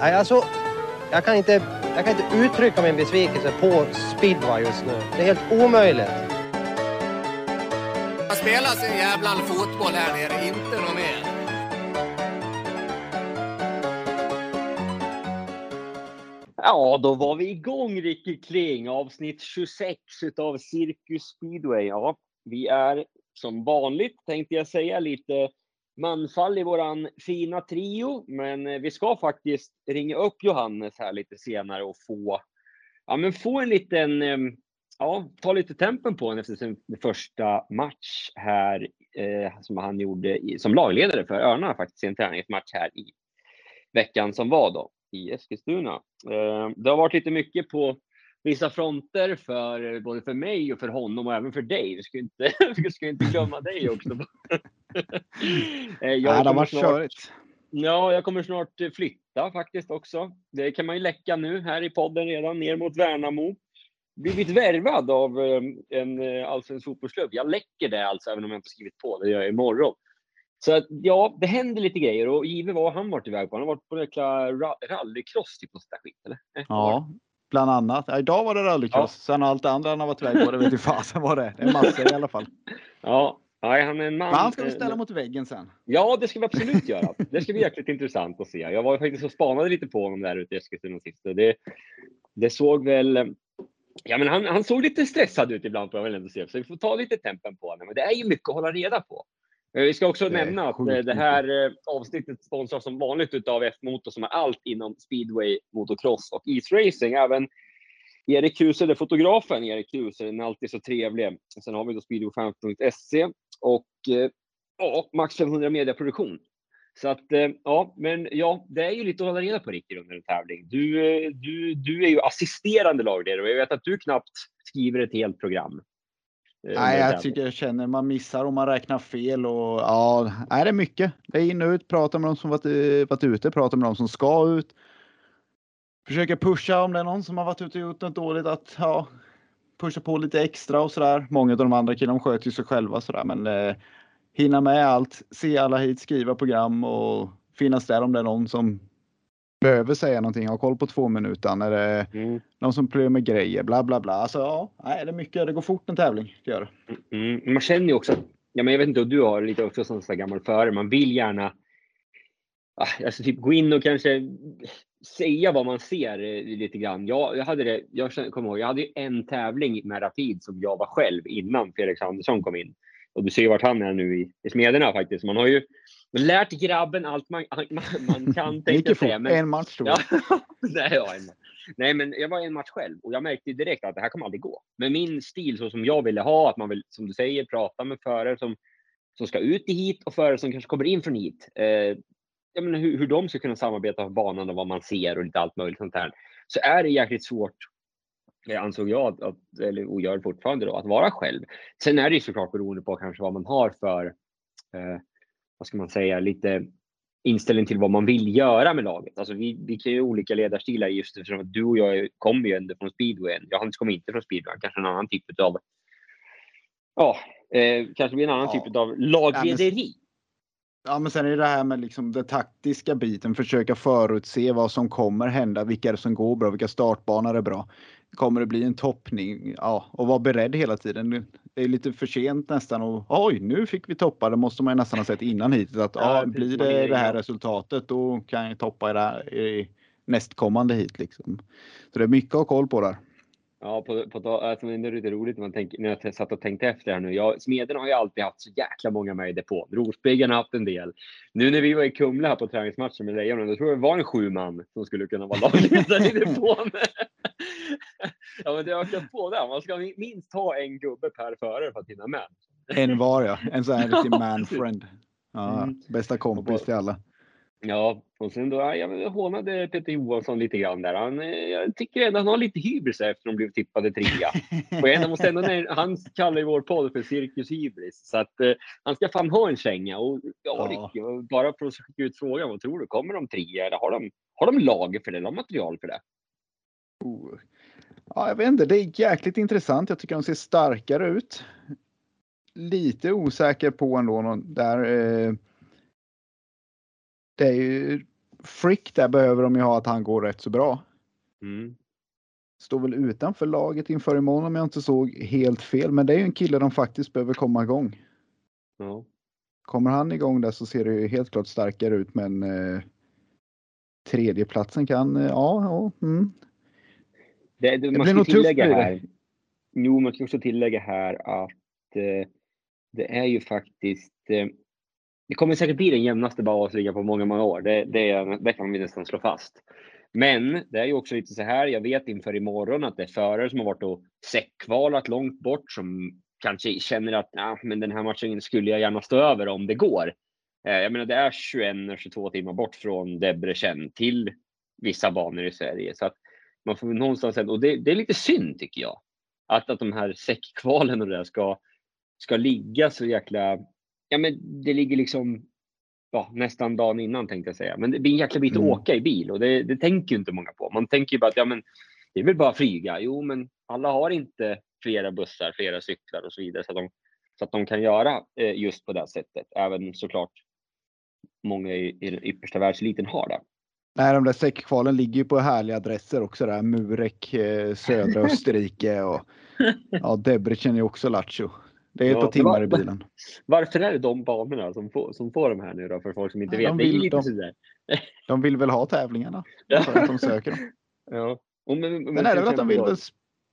Nej, alltså, jag kan, inte, jag kan inte uttrycka min besvikelse på speedway just nu. Det är helt omöjligt. Man spelar sin jävla fotboll här nere, inte något mer. Ja, då var vi igång Ricky Kling, avsnitt 26 utav Cirkus Speedway. Ja, vi är som vanligt tänkte jag säga lite manfall i våran fina trio, men eh, vi ska faktiskt ringa upp Johannes här lite senare och få, ja, men få en liten, ehm, ja, ta lite tempen på honom efter sin första match här eh, som han gjorde i, som lagledare för Örnarna faktiskt i en träningsmatch här i veckan som var då i Eskilstuna. Eh, det har varit lite mycket på vissa fronter för både för mig och för honom och även för dig. Vi ska inte, vi ska inte glömma dig också. Eh, jag Nej, det har varit körigt. Ja, jag kommer snart flytta faktiskt också. Det kan man ju läcka nu här i podden redan ner mot Värnamo. Blivit värvad av eh, en eh, allsvensk fotbollsklubb. Jag läcker det alltså, även om jag inte skrivit på. Det gör jag imorgon. Så att, ja, det händer lite grejer och Ive, vad har han varit iväg på? Han har varit på en jäkla rallycross typ och sånt skit, eller? Ja, bland annat. Idag var det rallycross. Ja. Sen allt det andra han har varit iväg på, det vet inte fasen vad det är. Det är massor i alla fall. Ja, Nej, han är en man. Men han ska vi ställa mot väggen sen. Ja, det ska vi absolut göra. Det ska bli jäkligt intressant att se. Jag var faktiskt och spanade lite på honom där ute i Eskilstuna sist. Det, det såg väl. Ja, men han, han såg lite stressad ut ibland på jag ändå se. Så vi får ta lite tempen på honom. Men det är ju mycket att hålla reda på. Eh, vi ska också nämna att eh, det här eh, avsnittet sponsras som vanligt av F-motor som är allt inom speedway, motocross och isracing. Även Erik Husel, fotografen Erik Husel, den är alltid så trevlig. Sen har vi då speedway5.se och ja, Max 500 mediaproduktion. Så att ja, men ja, det är ju lite att hålla reda på Rickard under en tävling. Du, du, du är ju assisterande lagledare och jag vet att du knappt skriver ett helt program. Nej, jag tycker jag känner man missar om man räknar fel och ja, är det mycket. Det är in och ut, prata med de som varit, eh, varit ute, prata med de som ska ut. Försöka pusha om det är någon som har varit ute och gjort något dåligt att ja, pusha på lite extra och sådär. Många av de andra killarna sköter ju sig själva sådär, men eh, hinna med allt, se alla hit, skriva program och finnas där om det är någon som behöver säga någonting, ha koll på två minuter. Är det mm. någon som problem med grejer, bla bla bla. Alltså ja, nej, det är mycket. Det går fort en tävling. Det gör mm. Man känner ju också, ja, men jag vet inte om du har lite också som så gammal förare, man vill gärna ah, alltså typ gå in och kanske säga vad man ser eh, lite grann. Jag, jag hade det, jag kommer ihåg, jag hade en tävling med Rapid som jag var själv innan Felix Andersson kom in. Och du ser ju vart han är nu i, i Smederna faktiskt. Man har ju lärt grabben allt man, man, man kan. Tänkte säga. Men, en match tror jag. Ja, nej, ja, en, nej, men jag var en match själv och jag märkte direkt att det här kommer aldrig gå. Med min stil så som jag ville ha, att man vill, som du säger, prata med förare som, som ska ut i hit och förare som kanske kommer in från hit. Eh, jag menar, hur, hur de ska kunna samarbeta på banan och vad man ser och lite allt möjligt sånt här. Så är det jäkligt svårt ansåg jag, att, eller och gör fortfarande då, att vara själv. Sen är det ju såklart beroende på kanske vad man har för eh, vad ska man säga, lite inställning till vad man vill göra med laget. Alltså vi, vi kan ju olika ledarstilar just eftersom att du och jag kommer ju ändå från speedwayen. Johannes kommer inte från speedwayen, kanske en annan typ av, ja, eh, kanske blir en annan ja. typ av laglederi. Ja, men sen är det det här med liksom den taktiska biten, försöka förutse vad som kommer hända, vilka är det som går bra, vilka startbanor är bra. Kommer det bli en toppning? Ja, och vara beredd hela tiden. Det är lite för sent nästan och oj, nu fick vi toppa. Det måste man nästan ha sett innan hit att ja, blir det det här resultatet, då kan jag toppa i, det här, i nästkommande hit liksom. Så det är mycket att ha koll på där. Ja, på, på, alltså, det är lite roligt när, man tänker, när jag satt och tänkte efter här nu. Jag, Smeden har ju alltid haft så jäkla många med i depån. Rospiggen har haft en del. Nu när vi var i Kumla här på träningsmatchen med Lejonen, då tror jag det var en sju man som skulle kunna vara lagledare i depån. ja, men det ökar på där. Man ska minst ha en gubbe per förare för att hinna med. En var ja, en sån här riktig manfriend. Ja, mm. Bästa kompis till alla. Ja, och sen då, jag hånade Peter Johansson lite grann där. Han, eh, jag tycker ändå han har lite hybris efter att de blev tippade trea. och jag måste ändå, han kallar ju vår podd för Cirkus Hybris. Så att eh, han ska fan ha en känga. Och ja, ja. Rick, bara för att skicka ut frågan, vad tror du? Kommer de trea eller har de, har de lager för det? Har de material för det? Oh. Ja, jag vet inte, det är jäkligt intressant. Jag tycker de ser starkare ut. Lite osäker på ändå där. Eh, det är ju Frick där behöver de ju ha att han går rätt så bra. Mm. Står väl utanför laget inför imorgon om jag inte såg helt fel. Men det är ju en kille de faktiskt behöver komma igång. Ja. Kommer han igång där så ser det ju helt klart starkare ut men eh, tredjeplatsen kan, eh, ja, ja mm. Det, det, man blir nog tufft det. här. Jo, man ska också tillägga här att eh, det är ju faktiskt. Eh, det kommer säkert bli den jämnaste Bauhausligan på många, många år. Det, det, det kan vi nästan slå fast. Men det är ju också lite så här. Jag vet inför imorgon att det är förare som har varit och säckkvalat långt bort som kanske känner att nah, men den här matchen skulle jag gärna stå över om det går. Eh, jag menar, det är 21-22 timmar bort från Debrecen till vissa banor i Sverige. Så att man får någonstans, och det, det är lite synd tycker jag. Att, att de här säckkvalen och det där ska, ska ligga så jäkla, ja men det ligger liksom ja, nästan dagen innan tänkte jag säga. Men det blir en jäkla bit att Mm. åka i bil och det, det tänker ju inte många på. Man tänker ju bara att ja, men det är väl bara att flyga. Jo, men alla har inte flera bussar, flera cyklar och så vidare så att de, så att de kan göra eh, just på det här sättet. Även såklart många i, i den yppersta världseliten har det. Nej, de där säckkvalen ligger ju på härliga adresser också där. Murek, eh, södra Österrike och ja, Debrecen är också Lattjo. Det är ett par timmar i va- va- bilen. Varför är det de banorna som får, som får de här nu då? För folk som inte Nej, vet. de vill- de-. De vill väl ha tävlingarna Ja. att de söker dem. Ja. Och men, men, Sen är det väl att de vill väl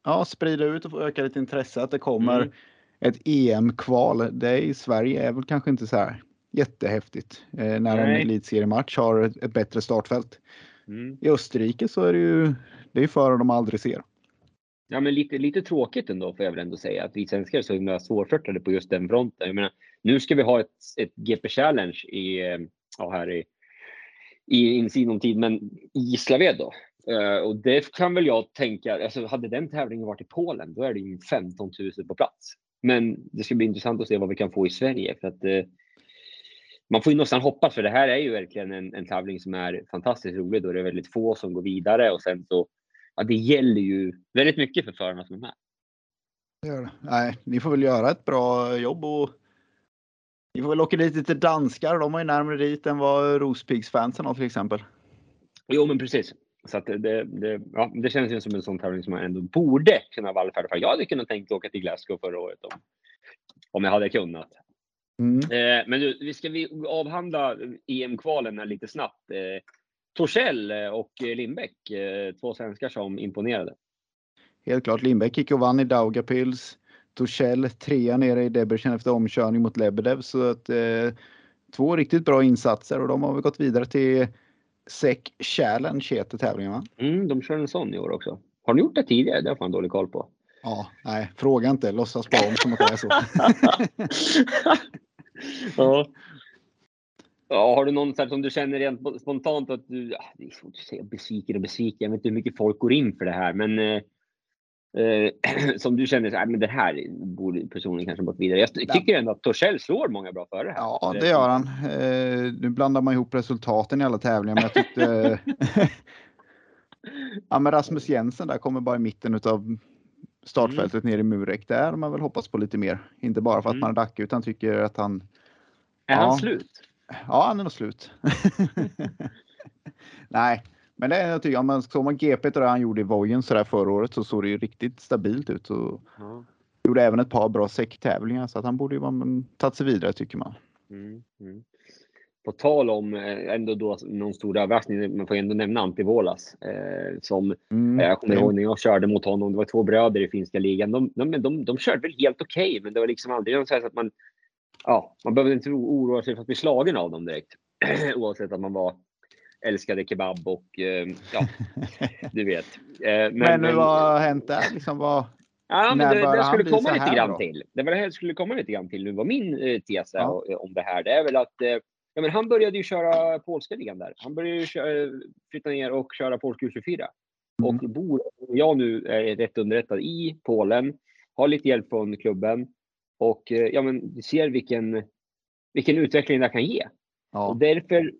ja, sprida ut och få öka lite intresse. Att det kommer Mm. ett EM-kval. Det i Sverige är väl kanske inte så här jättehäftigt eh, när en Nej. elitseriematch har ett, ett bättre startfält. Mm. I Österrike så är det ju det är förare de aldrig ser. Ja, men lite, lite tråkigt ändå får jag väl ändå säga att vi svenskar är så himla svårflörtade på just den fronten. Jag menar, nu ska vi ha ett, ett GP Challenge i, eh, ja, här i, i i sinom tid, men i Gislaved då. Uh, och det kan väl jag tänka, alltså hade den tävlingen varit i Polen, då är det ju 15 000 på plats. Men det ska bli intressant att se vad vi kan få i Sverige för att uh, man får ju nästan hoppas, för det här är ju verkligen en, en tävling som är fantastiskt rolig då det är väldigt få som går vidare och sen så ja, det gäller ju väldigt mycket för förarna som är med. Nej, ni får väl göra ett bra jobb och ni får väl åka dit lite danskar. De har ju närmare dit än vad Rospiggsfansen har till exempel. Jo, men precis. Så att det, det, ja, det känns ju som en sån tävling som man ändå borde kunna vallfärda för. Jag hade kunnat tänka åka till Glasgow förra året om, om jag hade kunnat. Mm. Eh, men vi ska vi avhandla EM-kvalen lite snabbt. Eh, Torssell eh, och Lindbäck, eh, två svenskar som imponerade. Helt klart. Lindbäck gick och vann i Daugavpils. Torssell trea nere i Debrecen efter omkörning mot Lebedev. Så att, eh, två riktigt bra insatser och de har väl gått vidare till SEC Challenge heter tävlingen va? Mm, de kör en sån i år också. Har ni gjort det tidigare? Det har jag fan dålig koll på. Ja, nej, fråga inte. Låtsas bara om som att det är så. ja. Ja. Har du någon som du känner rent spontant att du, ja, det är svårt att säga besviken och besviken. Jag vet inte hur mycket folk går in för det här, men eh, eh, som du känner så här, men det här borde personen kanske gått vidare. Jag tycker ändå att Torssell slår många bra före här. Ja, det gör han. Eh, nu blandar man ihop resultaten i alla tävlingar, men jag tyckte ja, men Rasmus Jensen där kommer bara i mitten av startfältet ner i Murek. Där har man väl hoppas på lite mer. Inte bara för att Mm. man är Dacke utan tycker att han, Är ja. han slut? Ja han är nog slut. Nej, men det är jag tycker, om man såg man GP och det han gjorde i Vojen så där förra året så såg det ju riktigt stabilt ut och Ja. gjorde även ett par bra säcktävlingar så att han borde ju vara tagit sig vidare tycker man. Mm, mm. På tal om eh, ändå då någon stor överraskning, man får ändå nämna Antivolas eh, som Mm, Eh, Jag kommer ihåg när jag körde mot honom, det var två bröder i finska ligan. De, de, de, de, de körde väl helt okej, men det var liksom aldrig någon så att man... Ja, man behövde inte oro- oroa sig för att bli slagen av dem direkt. Oavsett att man var älskade kebab och eh, ja, du vet. Eh, men, Men, vad har hänt där? Liksom, vad, Ja, men det, det skulle komma lite grann då? till. Det var det här skulle komma lite grann till nu. Vad min eh, tes Ja. o- om det här. Det är väl att eh, ja, men han började ju köra polska ligan där. Han började ju köra, flytta ner och köra polsk U24. Mm. Och bor jag nu är rätt underrättad i Polen. Har lite hjälp från klubben. Och eh, ja, men ser vilken, vilken utveckling det kan ge. Och ja, därför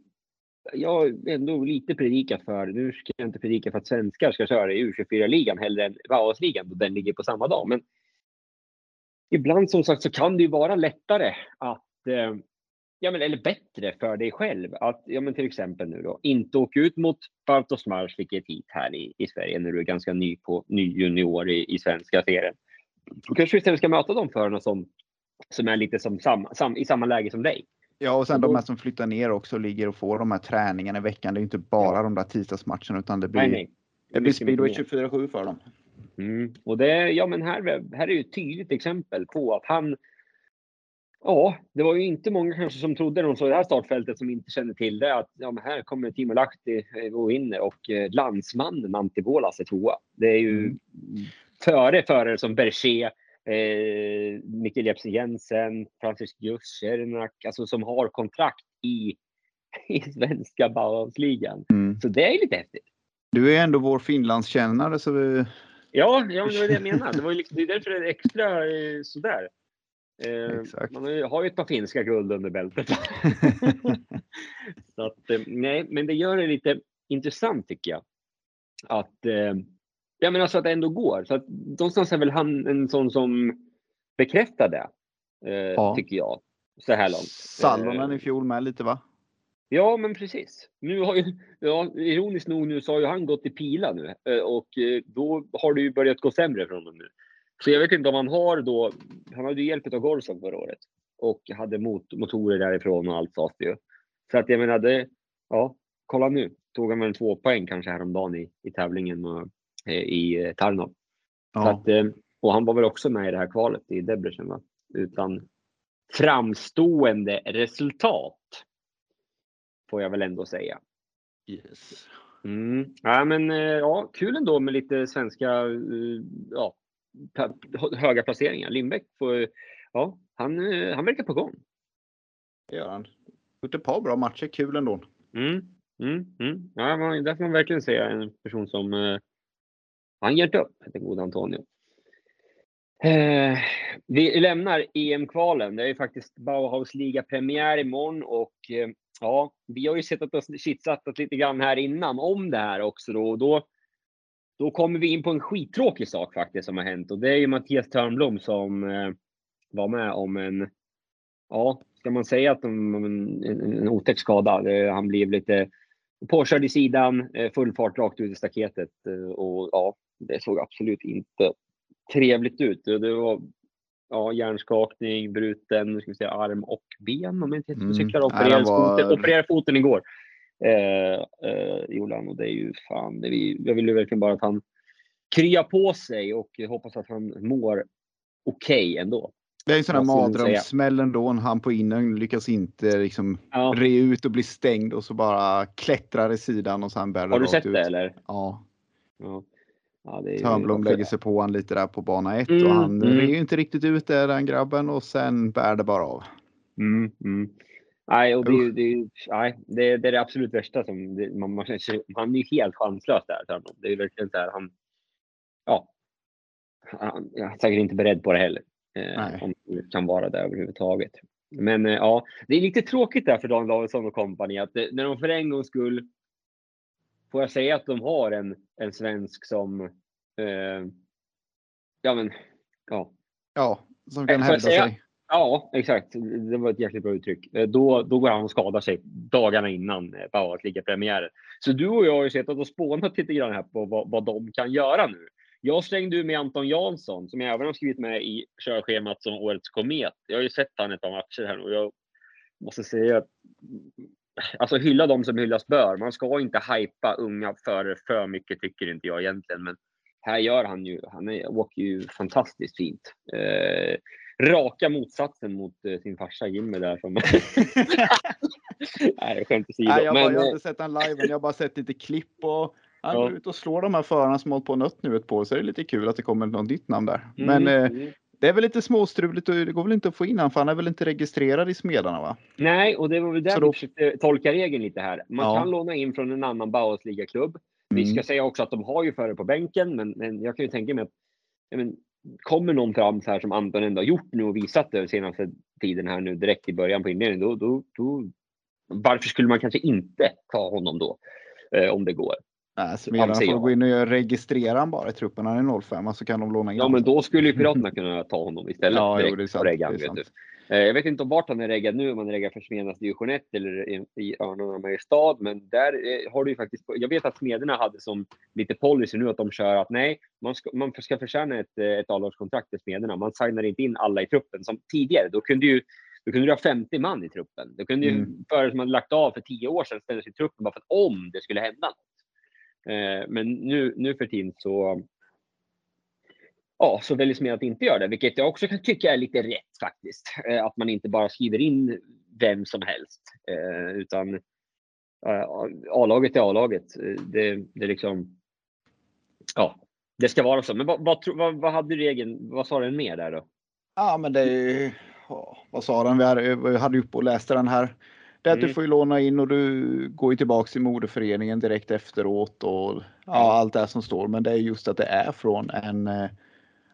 jag ändå lite predikar för, nu ska jag inte predika för att svenskar ska köra i U24-ligan hellre än Bauhausligan då den ligger på samma dag. Men ibland som sagt så kan det ju vara lättare att, eh, ja, men, eller bättre för dig själv. Att ja, men till exempel nu då inte åka ut mot Bartos Mars, vilket hit här i, i Sverige när du är ganska ny på ny junior i, i svenska serien. Då kanske istället ska möta de förarna som, som är lite som sam, sam, i samma läge som dig. Ja, och sen de här som flyttar ner också ligger och får de här träningarna i veckan. Det är inte bara de där tisdagsmatcherna utan det blir, nej, nej. Det blir speedway 24-7 för dem. Mm. Och det, ja, men här, här är ju ett tydligt exempel på att han Ja, det var ju inte många kanske som trodde när de såg det här startfältet som inte kände till det att ja, men här kommer Timo Lahti och vinner och eh, landsmannen Antti Vuolas är tvåa. Det är ju mm. Före förare som Berger, eh, Mikael Jepsen Jensen, Francis Juschernak, alltså som har kontrakt i, i svenska Bauhausligan. Mm. Så det är lite häftigt. Du är ändå vår Finlandskännare så vi... Ja, ja det var det jag menade. Det, var liksom, det är därför det är extra eh, sådär. Eh, man har ju ett par finska guld under bältet. så att, eh, nej, men det gör det lite intressant tycker jag. Att, eh, ja, men alltså att det ändå går. Så att, någonstans är väl han en sån som bekräftar det. Eh, ja. Tycker jag. Så här långt. Salonen i fjol med lite va? Ja, men precis. Nu har ju, ja, ironiskt nog nu så har ju han gått i pila nu och då har det ju börjat gå sämre för honom nu. Så jag vet inte om han har då, han hade ju hjälp av Gorson förra året och hade mot, motorer därifrån och allt sades det ju. Så att jag menade, ja, kolla nu, tog han väl två poäng kanske häromdagen i, i tävlingen och, eh, i eh, Tarnov. Ja. Att, eh, och han var väl också med i det här kvalet i Debrecen va? Utan framstående resultat. Får jag väl ändå säga. Yes. Mm. Ja, men ja, kul ändå med lite svenska ja, höga placeringar. Lindbäck får, ja, han, han verkar på gång. Det gör han. Gjort ett par bra matcher, kul ändå. Mm, mm, mm. Ja, man, där får man verkligen säga en person som han ger inte upp, den gode Antonio. Eh, vi lämnar EM-kvalen. Det är ju faktiskt Bauhaus liga-premiär imorgon och eh, ja, vi har ju sett att oss chitsattat lite grann här innan om det här också då. Och då då kommer vi in på en skittråkig sak faktiskt som har hänt och det är ju Mattias Törnblom som eh, var med om en, ja, ska man säga att de, en, en, en otäck skada. Det, han blev lite påkörd i sidan, eh, full fart rakt ut i staketet eh, och ja, det såg absolut inte trevligt ut. Det var ja, hjärnskakning, bruten ska vi säga, arm och ben om jag inte mm. cyklar. Opererade, var... foten, opererade foten igår. Eh, eh, och det är ju fan, det vi, jag vill ju verkligen bara att han kryar på sig och hoppas att han mår okej okay ändå. Det är en sån här mardrömssmäll ändå. Han på innen lyckas inte liksom ja. re ut och bli stängd och så bara klättrar i sidan och sen bär Har du sett ut. det eller? Ja. ja. Ja Törnblom lägger sig på han lite där på bana 1 mm, och han mm. re inte riktigt ut där den grabben och sen bär det bara av. Mm, mm. Nej, och det, det, nej, det, det är det absolut värsta. Som det, man, man, han är ju helt chanslös där. Det är verkligen så här, han, ja, han är säkert inte beredd på det heller. Eh, om det kan vara det överhuvudtaget. Men eh, ja, det är lite tråkigt där för Dan Davidsson och kompani att eh, när de för en gångs skull får jag säga att de har en, en svensk som, eh, ja men, ja. Ja, som kan hävda sig. Ja, exakt. Det var ett jäkligt bra uttryck. Eh, då, då går han och skadar sig dagarna innan eh, Bauhaus premiären Så du och jag har ju sett och spånat lite grann här på vad, vad de kan göra nu. Jag slängde med Anton Jansson som jag även har skrivit med i körschemat som årets komet. Jag har ju sett han ett par matcher här och jag måste säga att alltså hylla dem som hyllas bör. Man ska inte hypa unga för för mycket tycker inte jag egentligen, men här gör han ju. Han är, åker ju fantastiskt fint. Eh, raka motsatsen mot eh, sin farsa Jimmy där. Som... Nej, skämt åsido. Nej, jag, men... jag har inte sett han live, men jag har bara sett lite klipp och han ja. går ut och slår de här förarna som hållit på nött nu ett på. Så det är lite kul att det kommer något nytt namn där. Mm. Men eh, det är väl lite småstruligt och det går väl inte att få in honom för han är väl inte registrerad i Smedarna va? Nej, och det var väl där då... vi försökte tolka regeln lite här. Man ja. kan låna in från en annan Bauhausliga-klubb. Vi ska mm. säga också att de har ju förare på bänken, men, men jag kan ju tänka mig att men, kommer någon fram så här som Anton ändå har gjort nu och visat det senaste tiden här nu direkt i början på inledningen, då, då, då varför skulle man kanske inte ta honom då? Eh, om det går. Nej, Smedarna får gå in och registrera han bara i truppen. Han är 05 så kan de låna in Ja, men då skulle ju Piraterna kunna ta honom istället. ja, jo, det är sant, reggan, det är sant. Eh, jag vet inte om vart han är reggad nu, om han är reggad för Smedernas division 1 eller i, Örnarna Mariestad, men där eh, har du ju faktiskt. Jag vet att Smederna hade som lite policy nu att de kör att nej, man ska, man ska förtjäna ett, eh, ett A-lagskontrakt i Smederna. Man signar inte in alla i truppen som tidigare. Då kunde ju då kunde du ha 50 man i truppen. Då kunde mm. ju förare som hade lagt av för tio år sedan ställa sig i truppen bara för att om det skulle hända något. Eh, men nu, nu för tiden så ja, så väljs man att inte göra det, vilket jag också kan tycka är lite rätt faktiskt. Eh, att man inte bara skriver in vem som helst, eh, utan A-laget är A-laget. Det, det är liksom, ja, det ska vara så. Men vad, vad, vad, vad hade regeln, vad sa den mer där då? Ja, men det är ju vad sa den? Vi hade, vi hade upp och läste den här. Det är att mm. du får ju låna in och du går ju tillbaks i moderföreningen direkt efteråt och ja, allt det som står. Men det är just att det är från en eh,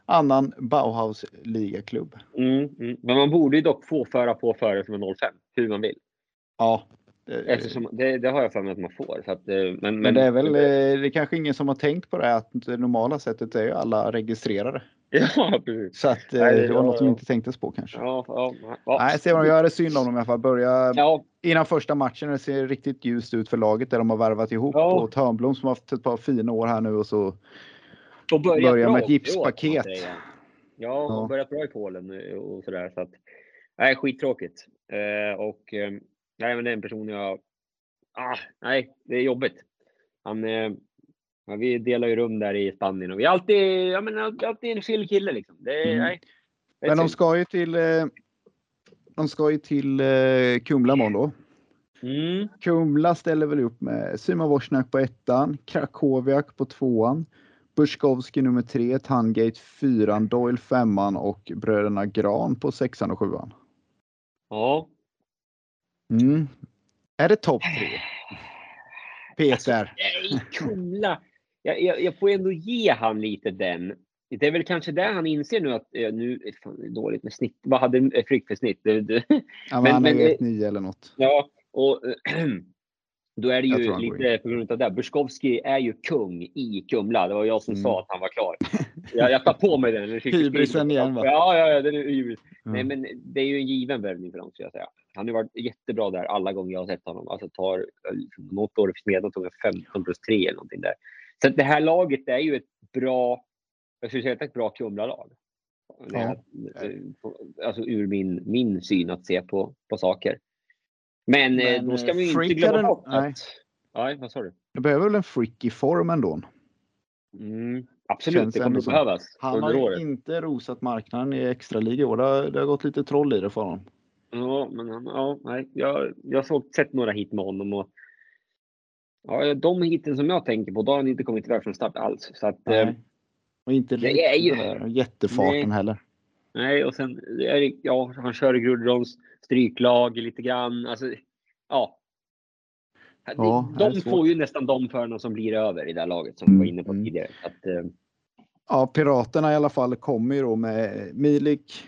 annan Bauhaus ligaklubb. Mm, mm. Men man borde ju dock få föra på som är 05, hur man vill. Ja. Det, Eftersom, det, det har jag för mig att man får. Så att, eh, men, men, men, det är väl, det, eh, det är kanske ingen som har tänkt på det att det normala sättet är ju alla registrerade. Ja, precis. Så att, Nej, det, var ja, något som inte tänktes på kanske. Ja, ja, ja. Nej, ser man, jag är synd om dem i alla fall. Börja ja. innan första matchen. Det ser riktigt ljust ut för laget där de har värvat ihop. Ja. Och Törnblom som har haft ett par fina år här nu och så och börjar med ett gipspaket. Ja, och börjat bra i Polen och sådär. Så att, nej, skittråkigt. Eh, och eh, nej, men det är en person jag... Ah, nej, det är jobbigt. Han, eh, Ja, vi delar ju rum där i Spanien och vi är alltid, ja, men, alltid en chill kille. Liksom. Det, mm. nej, men de ska ju till, eh, de ska ju till eh, Kumla imorgon då. Mm. Kumla ställer väl upp med Simon Wozniak på ettan, Krakowiak på tvåan, Buskowski nummer tre, Tangate fyran, Doyle femman och bröderna Gran på sexan och sjuan. Ja. Mm. Är det topp tre? Peter? Alltså, nej, Kumla jag, jag, jag får ändå ge han lite den. Det är väl kanske där han inser nu att eh, nu är fan dåligt med snitt. Vad hade Frick för snitt? Det, det. Ja, men, han är ju 9 eller något. Ja, och då är det ju lite på grund av det. Buskowski är ju kung i Kumla. Det var jag som mm. sa att han var klar. Jag, jag tar på mig den. Hybrisen igen va? Ja, ja, ja den är hybris. Mm. Nej, men det är ju en given värvning för dem skulle jag säga. Han har varit jättebra där alla gånger jag har sett honom. Alltså tar något år i Smedjan tog han 15 plus 3 eller någonting där. Så det här laget är ju ett bra, jag skulle säga ett bra Kumla-lag. Ja. Alltså ur min, min syn att se på, på saker. Men, eh, Men då ska vi inte glömma bort att... Nej, vad sa du? Det behöver väl en freaky form ändå? Mm, absolut, Känns det kommer att behövas. Han har året. inte rosat marknaden i extra liga år. Det har, det har gått lite troll i det för honom. Ja, men ja, nej, jag, jag har sett några hit med honom och Ja, de hiten som jag tänker på, då har han inte kommit iväg från start alls. Så att. Eh, och inte det är ju, jättefarten nej. heller. Nej, och sen ja, han kör i Grudrons stryklag lite grann. Alltså, ja. ja de får ju nästan de förarna som blir över i det här laget som vi var inne på mm. tidigare. Att, eh, ja, Piraterna i alla fall kommer ju då med Milik,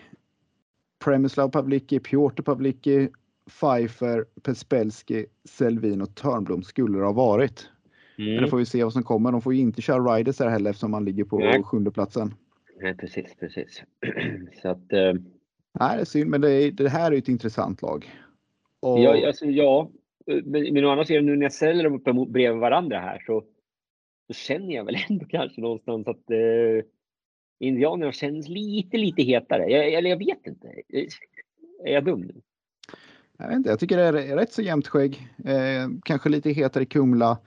Premislav Pavlicki, Piotr Pavlicki, Pfeiffer, Pespelski, Selvin och Törnblom skulle det ha varit. Mm. Men det får vi se vad som kommer. De får ju inte köra riders här heller eftersom man ligger på Nej. sjunde platsen. Nej, precis, precis. Så att. Eh... Nej, det är synd, men det, är, det här är ett intressant lag. Och... Ja, alltså, ja, men, men å andra sidan nu när jag ställer dem upp bredvid varandra här så, så känner jag väl ändå kanske någonstans att eh, Indianerna känns lite, lite hetare. Jag, eller jag vet inte. Är jag dum nu? Jag, vet inte, jag tycker det är rätt så jämnt skägg. Eh, kanske lite hetare Kumla.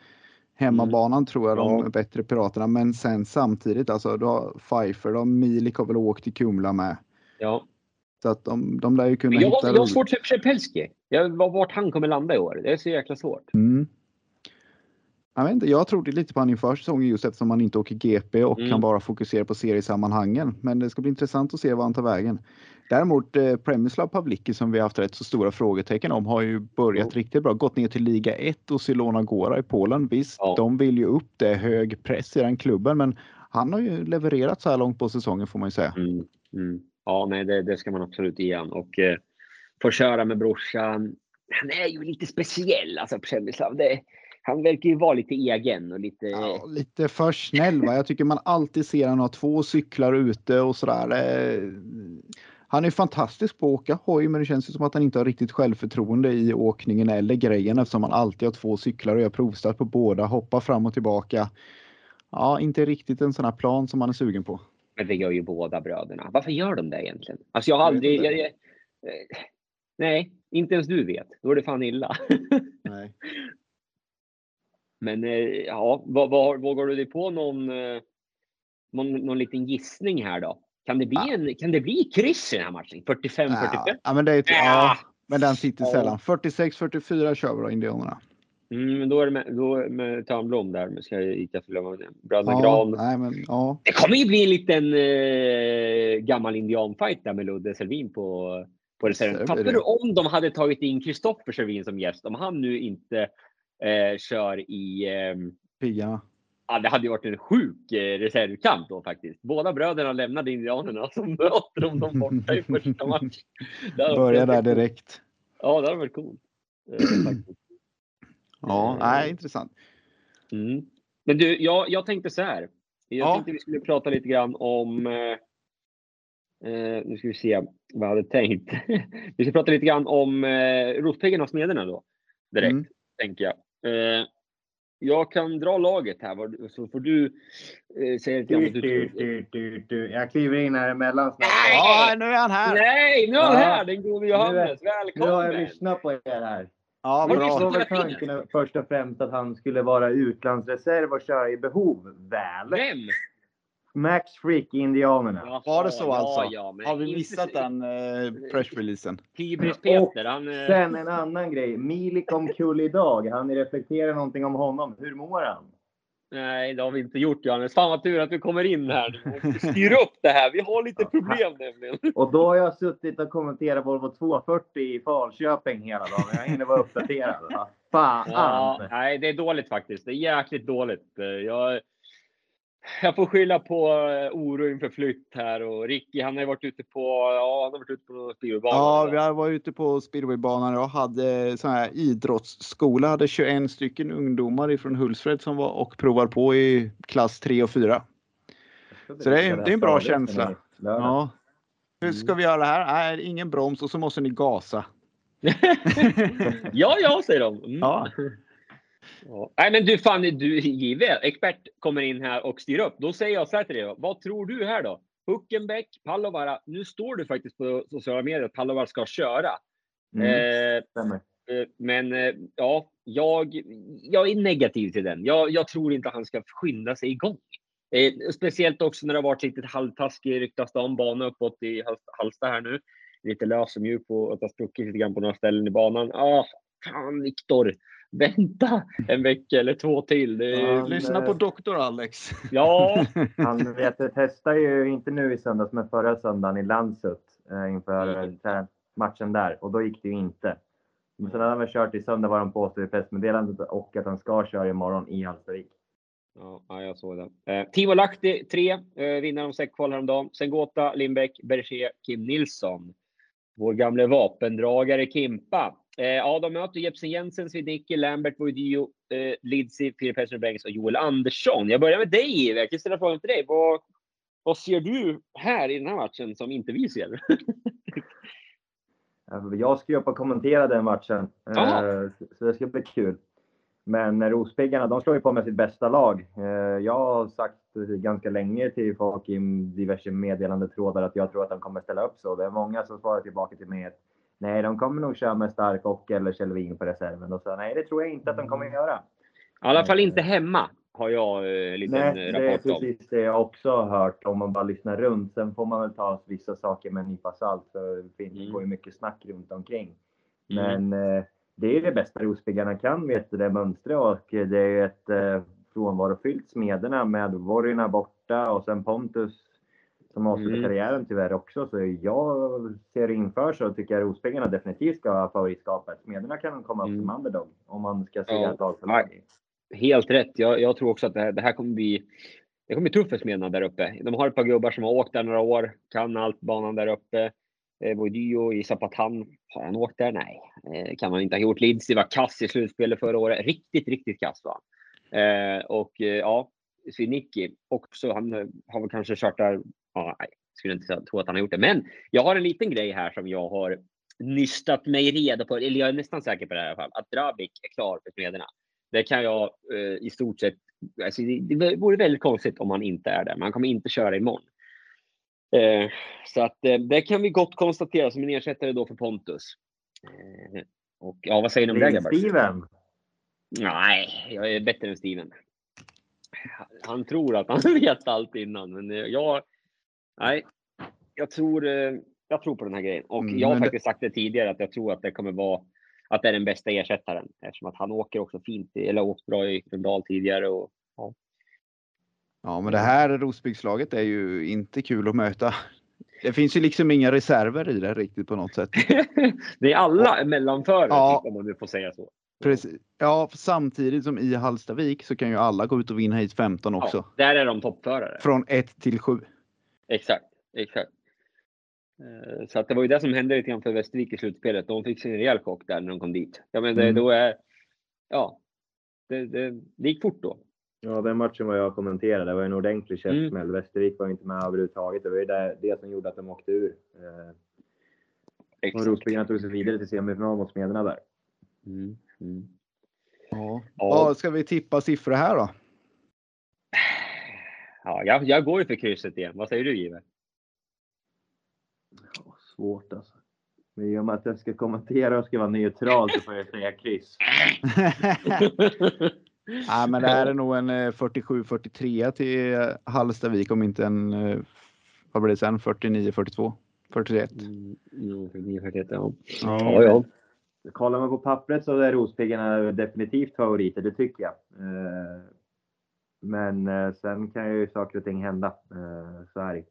Hemmabanan mm. tror jag de är bättre Piraterna, men sen samtidigt alltså, du har Pfeiffer, då Milik har väl åkt till Kumla med. Ja. Så att de, de lär ju kunna jag, hitta... Jag har svårt för Przepelski. Vart han kommer landa i år. Det är så jäkla svårt. Mm. Jag, vet inte, jag trodde lite på honom inför säsongen just eftersom han inte åker GP och mm. kan bara fokusera på seriesammanhangen. Men det ska bli intressant att se var han tar vägen. Däremot eh, Premislav Pavlicki som vi haft rätt så stora frågetecken om har ju börjat oh. riktigt bra. Gått ner till liga 1 och Silona Gora i Polen. Visst, oh. de vill ju upp det. Hög press i den klubben, men han har ju levererat så här långt på säsongen får man ju säga. Mm. Mm. Ja, nej, det, det, ska man absolut ge han och eh, få köra med brorsan. Han är ju lite speciell alltså Premislav. Det, han verkar ju vara lite egen och lite... Ja, lite för snäll. Va? Jag tycker man alltid ser han har två cyklar ute och sådär. Eh, han är fantastisk på att åka hoj, men det känns som att han inte har riktigt självförtroende i åkningen eller grejen eftersom han alltid har två cyklar och jag provstart på båda, hoppar fram och tillbaka. Ja, inte riktigt en sån här plan som man är sugen på. Men det gör ju båda bröderna. Varför gör de det egentligen? Alltså jag har aldrig... Jag, jag, nej, inte ens du vet. Då är det fan illa. Nej. Men ja, vad, vad, vågar du dig på någon, någon, någon liten gissning här då? Kan det bli, en, kan det bli kryss i den här matchen? 45-45? Ja, ja, men det är ett, Ja. ja, men den sitter sällan. 46-44 kör vi då, Indianerna. Mm, då är det med, då med Törnblom där. Men ska jag inte glömma det. Bröderna Gran. nej, men, ja. Det kommer ju bli en liten eh, gammal indianfight där med Ludde Selvin på, på reserven. Fattar du om de hade tagit in Kristoffer Selvin som gäst? Om han nu inte eh, kör i... ehm, Piggarna. Ja, det hade ju varit en sjuk eh, reservkamp då faktiskt. Båda bröderna lämnade Indianerna så möter de dem borta i första matchen. Börja där direkt. Ja, det hade varit coolt. Eh. Ja, Eh, nej, intressant. Mm. Men du, jag, jag tänkte så här. Jag Ja. tänkte vi skulle prata lite grann om... Eh, eh, nu ska vi se vad jag hade tänkt. vi ska prata lite grann om eh, Rospiggarna och Smederna då. Direkt, Mm. tänker jag. Eh, jag kan dra laget här så får du eh, säga lite grann Du, du du, du, du. Jag kliver in här emellan snabbt. Nej! Ja, nu är han här! Nej, nu är han här, den gode Johannes. Nu har Välkommen! jag lyssnat på er här. Ja, du Det bra. var väl tanken först och främst att han skulle vara utlandsreserv och köra i behov väl. Vem? Max Freak i Indianerna. Jaha, Var det så alltså? Ja, ja, Har vi missat den eh, pressreleasen? Hybris Peter, han... eh, Sen en annan grej. Mili kom kul idag. Han reflektera någonting om honom. Hur mår han? Nej, det har vi inte gjort Johannes. Fan vad tur att du kommer in här. Måste styra upp det här. Vi har lite problem nämligen. Och då har jag suttit och kommenterat Volvo 240 i Falköping hela dagen. Jag hinner vara uppdaterad. Va? Fan! Ja, nej, det är dåligt faktiskt. Det är jäkligt dåligt. Eh, Jag, jag får skylla på eh, oro inför flytt här och Ricky, han har ju varit ute på, ja, han har varit ute på speedwaybanan. Ja, vi var ute på speedwaybanan och hade sån här idrottsskola. Hade 21 stycken ungdomar ifrån Hultsfred som var och provar på i klass 3 och 4. Så det är- det är en bra känsla. Ja. Hur ska vi göra det här? Nej, ingen broms och så måste ni gasa. ja, ja, säger de. Mm. Ja. Ja. Nej, men du fan, du Give, expert kommer in här och styr upp. Då säger jag så här till dig. Vad tror du här då? Huckenbeck, Pallovara. Nu står det faktiskt på sociala medier att Pallovara ska köra. Mm, Eh. Eh, Men eh, ja, jag, jag är negativ till den. Jag, jag tror inte han ska skynda sig igång. Eh, speciellt också när det har varit lite halvtaskig ryktas det om bana uppåt i Halsta här nu. Lite lös och mjuk och att har spruckit lite grann på några ställen i banan. Ah, fan Viktor! Vänta en vecka eller två till. Ja. Lyssna på doktor Alex. ja, Han vet, testade ju inte nu i söndags, men förra söndagen i Landshut eh, inför Mm. matchen där. Och då gick det ju inte. Men sen hade han väl kört i söndag vad de påstår i pressmeddelandet och att han ska köra imorgon i Hallstavik. ja, jag såg det. Eh, Timo Lahti 3, eh, vinnare om säckkval häromdagen. Sengota, Lindbäck, Berger, Kim Nilsson. Vår gamle vapendragare Kimpa. Eh, ja, de möter Jepsen Jensen, Svidnicki, Lambert, Voidio, eh, Lidsi, Filip Pettersson Bengs och Joel Andersson. Jag börjar med dig, Eve. Jag kan ställa frågan till dig. Vad, vad ser du här i den här matchen som inte vi ser? Alltså, Jag ska ju upp och kommentera den matchen. Jaha. Eh, Så det ska bli kul. Men Rospiggarna, de slår ju på med sitt bästa lag. Eh, Jag har sagt ganska länge till folk i diverse meddelandetrådar att jag tror att de kommer ställa upp så. Det är många som svarar tillbaka till mig att nej, de kommer nog köra med Stark och eller Kjellvin på reserven. Och så nej, det tror jag inte att de kommer göra. I alla fall inte hemma, har jag eh, en liten Nej, eh, det är rapport om. precis det jag också har hört om man bara lyssnar runt. Sen får man väl ta vissa saker med en nypa salt. För det finns- Mm. går ju mycket snack runt omkring. Mm. Men eh, det är det bästa Rospiggarna kan, vet du, det mönstret. Och det är ett eh, frånvarofyllt Smederna med Vorina borta och sen Pontus som avslutar Mm. karriären tyvärr också. Så jag ser inför så tycker jag Rospiggarna definitivt ska ha favoritskapet. Smederna kan komma upp Mm. som underdog om man ska se Ja. lag för lag. Helt rätt. Jag, jag tror också att det här, det här kommer bli det kommer bli tufft för Smedjan där uppe. De har ett par gubbar som har åkt där några år, kan allt banan där uppe. Eh, i Zapatan, har han åkt där? Nej, eh, kan man inte ha gjort. Lindsey var kass i slutspelet förra året. Riktigt, riktigt kass var han. Eh, och eh, ja, Svinicki också. Han har väl kanske kört där. Ja, nej, skulle inte tro att han har gjort det. Men jag har en liten grej här som jag har nystat mig reda på. Eller jag är nästan säker på det här i alla fall. Att Drabik är klar för Smederna. Det kan jag eh, i stort sett. Alltså, det, vore väldigt konstigt om han inte är det. Man kommer inte köra imorgon. Eh, så att eh, det kan vi gott konstatera som en ersättare då för Pontus. Eh, och ja, vad säger ni om det grabbar? Steven. Nej, jag är bättre än Steven. Han tror att han vet allt innan, men jag. Nej, jag tror. eh, Jag tror på den här grejen och Mm, jag har men det- faktiskt sagt det tidigare att jag tror att det kommer vara att det är den bästa ersättaren eftersom att han åker också fint eller åkt bra i Rundal tidigare och Ja, men det här Rosbygdslaget är ju inte kul att möta. Det finns ju liksom inga reserver i det riktigt på något sätt. det är alla mellanförare Ja. om man nu får säga så. Precis. Ja, samtidigt som i Hallstavik så kan ju alla gå ut och vinna hit 15 också. Ja, där är de toppförare. Från 1 till 7. Exakt, exakt. Eh, Så att det var ju det som hände lite grann för Västervik i slutspelet. De fick sig en rejäl chock där när de kom dit. Ja, men det, Mm. då är, ja, det, det, det gick fort då. Ja, den matchen var jag kommenterade. Det var en ordentlig Mm. käftsmäll. Västervik var inte med överhuvudtaget. Det var ju det, det som gjorde att de åkte ur. Eh, och Exakt. Rospiggarna tog sig vidare till semifinal mot Smederna där. Mm, mm. Ja. Ja. Ska vi tippa siffror här då? Ja, jag, jag går ju för krysset igen. Vad säger du Give? Ja, svårt alltså. Men i och med att jag ska kommentera och ska vara neutral så får jag säga kryss. Nej, men det här är nog en eh, 47-43 till eh, Hallstavik om inte en, eh, vad blir det sen, 49-42? 41. Mm, mm, 49-41, ja. Ja. Ja, ja. Kollar man på pappret så är Rospiggarna definitivt favoriter, det tycker jag. Men eh, sen kan ju saker och ting hända. Eh, Så är det.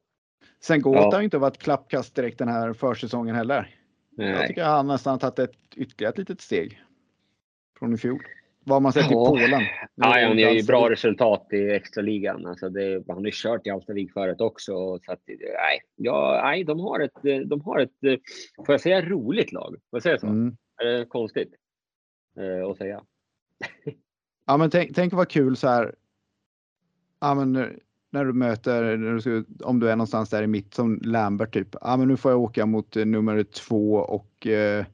Sen går Ja. det har inte varit klappkast direkt den här försäsongen heller. Jag Nej. tycker han nästan har tagit ett ytterligare ett litet steg från i fjol. Vad man sett i Ja. Polen? Ja, han gör ju bra resultat i extraligan. Alltså det, han har ju kört i Hallstavik förut också. Så att, nej, ja, nej, de har ett, de har ett, får jag säga roligt lag? Får jag säga så? Mm. Är det konstigt eh, att säga? Ja, men tänk, tänk vad kul så här. Ja, men när- när du möter, när du ska, om du är någonstans där i mitt som Lambert typ. Ja, men nu får jag åka mot eh, nummer två och eh,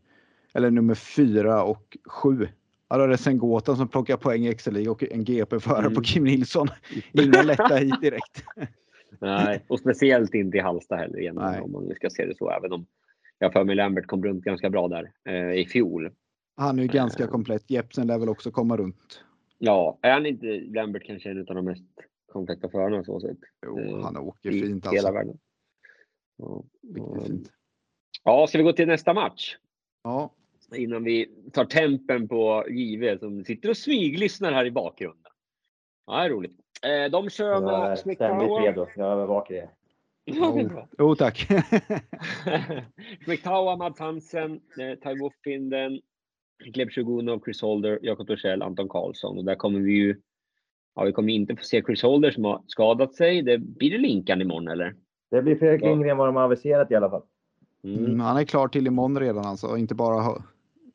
eller nummer fyra och sju. Ja, då är det Sengota som plockar poäng i extra och en GP-förare Mm. på Kim Nilsson. Inga lätta hit direkt. Nej, och speciellt inte i Halsta heller igen, Nej. om man ska se det så. Även om jag för mig Lambert kom runt ganska bra där eh, i fjol. Han är ju ganska Eh. komplett. Jepsen lär väl också komma runt. Ja, är han inte Lambert kanske en av de mest kompletta förarna så sett? Jo, Eh, han åker i fint hela alltså. världen. Ja, Riktigt fint. ja, ska vi gå till nästa match? Ja, innan vi tar tempen på JV som sitter och smyglyssnar här i bakgrunden. Ja, det är roligt. Eh, de kör Jag är med ständigt redo. Jag övervakar det. Jo tack. Smektawa, Mats Hansen, eh, Taiwo Finden, Gleb Shugunov, Chris Holder, Jakob Torssell, Anton Karlsson. Och där kommer vi ju... Ja, vi kommer inte få se Chris Holder som har skadat sig. Det blir det Linkan imorgon eller? Det blir Fredrik Ja. Lindgren vad de har aviserat i alla fall. Mm. Mm, han är klar till imorgon redan alltså, inte bara ha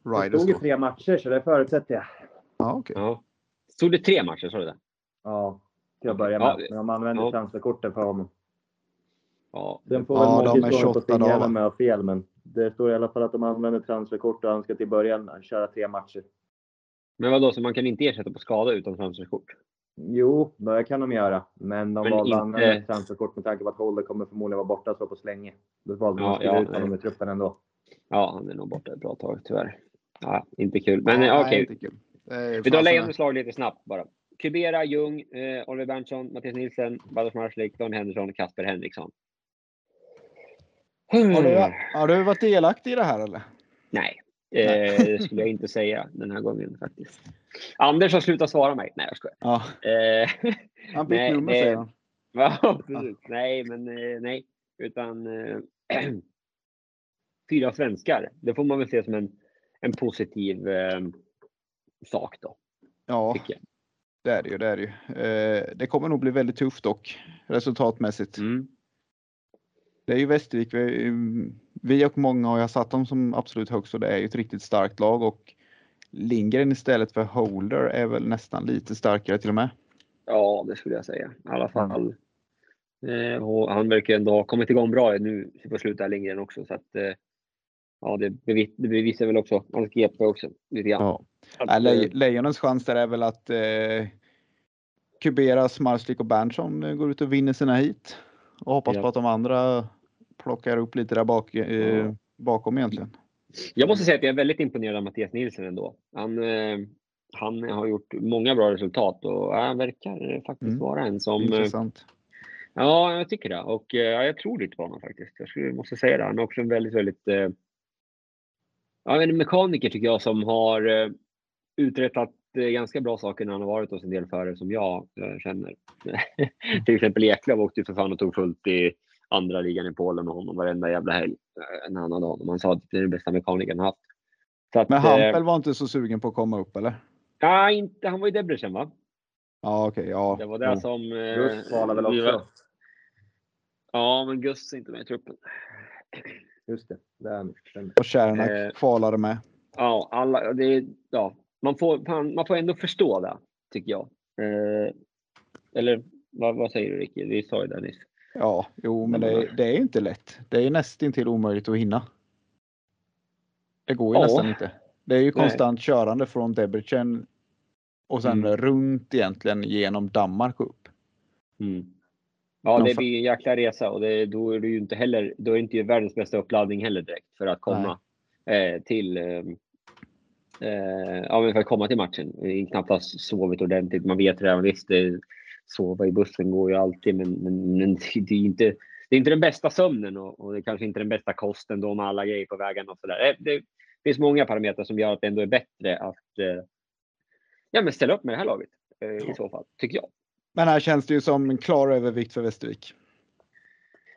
Det riders. stod ju tre matcher så det förutsätter jag. Ja, okej. Ja. Stod det tre matcher, sa du det? Ja, till att börja Ja, med. Men de använder ja. transferkorten för honom. Ja. Sen får Ja, väl de är Mårten stå på 28 sin med fel, men det står i alla fall att de använder transferkort och han ska till början köra tre matcher. Men vadå, så man kan inte ersätta på skada utan transferkort? Jo, det kan de göra. Men de Men valde inte- att använda ett transferkort med tanke på att Holder kommer förmodligen vara borta så pass länge. Då valde de Ja, att skriva ja, ut honom i truppen ändå. Ja, han är nog borta ett bra tag tyvärr. Ja, inte kul. Men Ja, nej, okej. är Vi tar Lejonens lag lite snabbt bara. Kubera, Ljung, eh, Oliver Berntsson, Mattias Nilsen, Badars Marslik, Don Henderson och Kasper Henriksson. Har du, har du varit delaktig i det här eller? Nej, eh, det skulle jag inte säga den här gången faktiskt. Anders har slutat svara mig. Nej, jag skojar. Ja, Eh, han fick Nej, nummer det- säger han. ja. Nej, men eh, nej. Utan eh, fyra svenskar. Det får man väl se som en, en positiv eh, sak då, Ja, det är det ju. Det, är det, ju. Eh, det kommer nog bli väldigt tufft dock resultatmässigt. Mm. Det är ju Västervik. Vi, vi och många har jag satt dem som absolut högst och det är ju ett riktigt starkt lag och Lindgren istället för Holder är väl nästan lite starkare till och med. Ja, det skulle jag säga. I alla fall. Eh, och han verkar ändå ha kommit igång bra nu på slutet Lindgren också. Så att, eh, ja, det, bevis, det bevisar väl också hans GP också. Lite grann. Ja. Att, Ja, eh, Le- Lejonens chans där är väl att eh, Kuberas, Marslik och Berntsson eh, går ut och vinner sina hit. Och hoppas Ja. på att de andra plockar upp lite där bak, eh, bakom egentligen. Jag måste säga att jag är väldigt imponerad av Mattias Nilsson ändå. Han, eh, han har gjort många bra resultat och han verkar faktiskt Mm. vara en som... eh, Intressant. Ja, jag tycker det. Och eh, ja, jag tror lite på honom faktiskt. Jag skulle, måste säga det. Han är också en väldigt, väldigt... Eh, ja, en mekaniker tycker jag som har eh, uträttat eh, ganska bra saker när han har varit hos en del förare som jag känner. Till exempel Eklöf åkte ju för fan och tog fullt i andra ligan i Polen med honom varenda jävla helg eh, när han hade honom. Han sa att det är den bästa mekanikern han haft. Så att, Men eh, Hampel var inte så sugen på att komma upp eller? Ja, inte, han var i Debrecen va? Ja okej, ja. Det var det jo. som... Eh, Gus kvalar väl var- också? Ja, men Gus är inte med i truppen. Just det. han. Stämmer. Och Kärnak Eh, kvalade med. Ja, alla, det, är- ja man, får, man, man får ändå förstå det, tycker jag. Eh, eller vad, vad säger du Ricky? Vi sa ju det nyss. Ja, jo men det, är- det är inte lätt. Det är nästintill omöjligt att hinna. Det går ju Ja. nästan inte. Det är ju Nej. konstant körande från Debrecen och sen Mm. runt egentligen genom Danmark upp. Ja, De det blir en jäkla resa och det, då är det ju inte heller, då är det inte världens bästa uppladdning heller direkt för att komma eh, till eh, eh, ja, för att komma till matchen. Det är Knappt ha sovit ordentligt. Man vet redan visst, det, sova i bussen går ju alltid, men, men, men det är inte det är inte den bästa sömnen och, och det är kanske inte den bästa kosten då med alla grejer på vägarna och sådär. Eh, Det finns många parametrar som gör att det ändå är bättre att eh, ja, men ställa upp med det här laget eh, i så fall, tycker jag. Men här känns det ju som en klar övervikt för Västervik.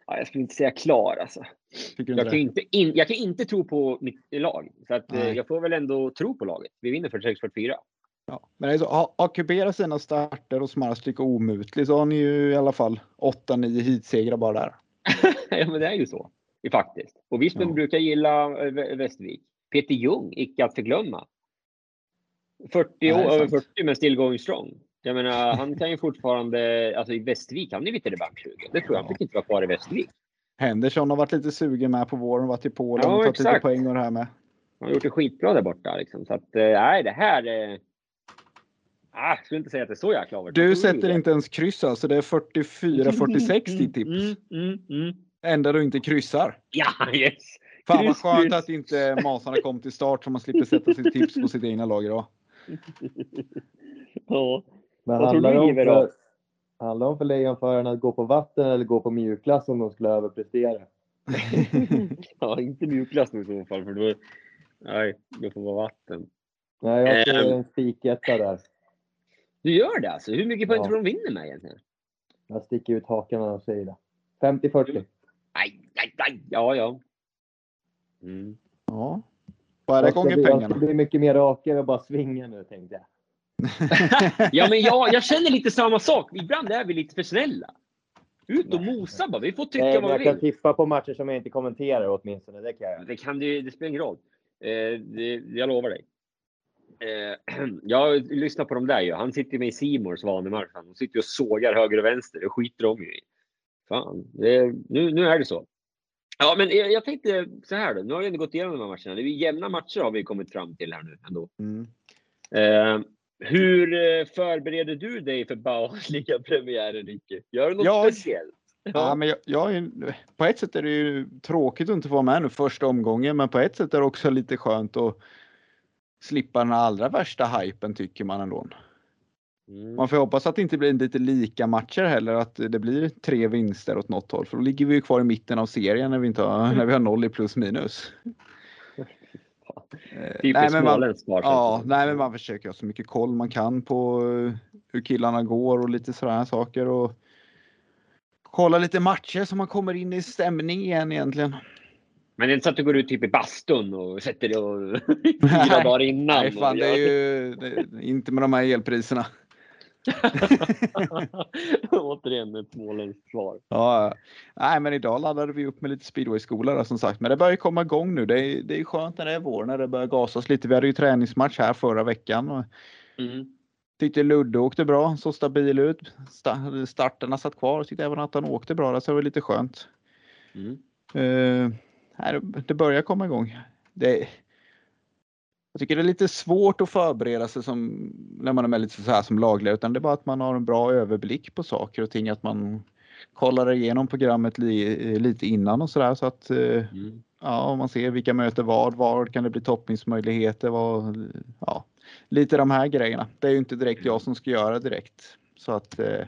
Ja, jag skulle inte säga klar alltså. Jag kan, det? inte in, jag kan inte tro på mitt lag. Så att, eh, jag får väl ändå tro på laget. Vi vinner 46-44. Ja. Men det är så, har, har Kubera sina starter och Smarslik och Omutlig så har ni ju i alla fall 8-9 heatsegrar bara där. ja, men det är ju så. Faktiskt. Och Vispen Ja. brukar gilla eh, Vä- Västervik. Peter Ljung, icke att förglömma. 40 Nej, år, över sant. 40 men still going strong. Jag menar, han kan ju fortfarande, alltså i Västervik, han är lite revanschsugen. Det tror jag. Han fick inte vara kvar i Västervik. Henderson har varit lite sugen med på våren, varit i Polen Ja, och tagit lite poäng och det här med. Han har gjort det skitbra där borta liksom. Så att, eh, nej, det här är... Ah, jag skulle inte säga att det är så jäkla avert. Du sätter inte ens kryss alltså, det är 44-46 ditt tips. Mm, mm, mm. Enda du inte kryssar. Ja, yes! Fan vad skönt kryss. att inte Masarna kom till start så man slipper sätta sitt tips på sitt egna lag idag. Ja. Men Vad tror handlar du, det om Giver, för, då? handlar det om för Lejonförarna att gå på vatten eller gå på mjukglass om de skulle överprestera? ja, inte mjukglass i så fall, för då... Nej, det får vara vatten. Nej, jag ser Ehm. en spiketta där. Du gör det alltså? Hur mycket poäng Ja. tror du de vinner med egentligen? Jag sticker ut hakan och säger det. 50-40. Aj, aj, aj. Ja, ja. Mm. Ja. Det Jag ska gånger Jag pengarna? ska bli mycket mer rakare och bara svinga nu tänkte jag. Ja, men jag, jag känner lite samma sak. Ibland är vi lite för snälla. Ut och mosa bara. Vi får tycka Nej, vad jag vi kan vill. tippa på matcher som jag inte kommenterar åtminstone. Det kan jag. Det, kan, det, det spelar ingen roll. Eh, det, jag lovar dig. Eh, jag lyssnar på dem där ju. Han sitter med i Simors Vanemark. Han sitter och sågar höger och vänster. Det skiter de ju i. Fan, det, nu, nu är det så. Ja, men jag, jag tänkte så här då. Nu har vi ändå gått igenom de här matcherna. Det är jämna matcher har vi kommit fram till här nu ändå. Mm. Eh, hur eh, förbereder du dig för Bauhausliga-premiären, Ricky? Gör du något Jag- speciellt? Ja, men jag, jag är, på ett sätt är det ju tråkigt att inte få vara med nu första omgången, men på ett sätt är det också lite skönt att slippa den allra värsta hypen tycker man ändå. Mm. Man får hoppas att det inte blir lite lika matcher heller, att det blir tre vinster åt något håll, för då ligger vi ju kvar i mitten av serien när vi, inte har, när vi har noll i plus minus. Eh, Typiskt nej, men man, småländskt ja, nej, men man försöker ha så mycket koll man kan på eh, hur killarna går och lite sådana här saker. Och kolla lite matcher så man kommer in i stämning igen egentligen. Men det är inte så att du går ut typ i bastun och sätter dig och fyra dagar innan? Nej, fan, och det är ju det, inte med de här elpriserna. Återigen ett småländskt svar. Ja, nej, men idag laddade vi upp med lite speedwayskola där, som sagt. Men det börjar komma igång nu. Det är, det är skönt när det är vår, när det börjar gasas lite. Vi hade ju träningsmatch här förra veckan. Och Mm. tyckte Ludde åkte bra, så stabil ut. Sta- Starterna satt kvar. Tyckte även att han åkte bra, där, så det var lite skönt. Mm. Eh, nej, det- börjar komma igång. Det, jag tycker det är lite svårt att förbereda sig som, när man är med lite så här som lagledare, utan det är bara att man har en bra överblick på saker och ting, att man kollar igenom programmet li, lite innan och sådär så att eh, Mm. ja, man ser vilka möter vad, var kan det bli toppningsmöjligheter, vad, ja, lite de här grejerna. Det är ju inte direkt jag som ska göra direkt. Så att eh,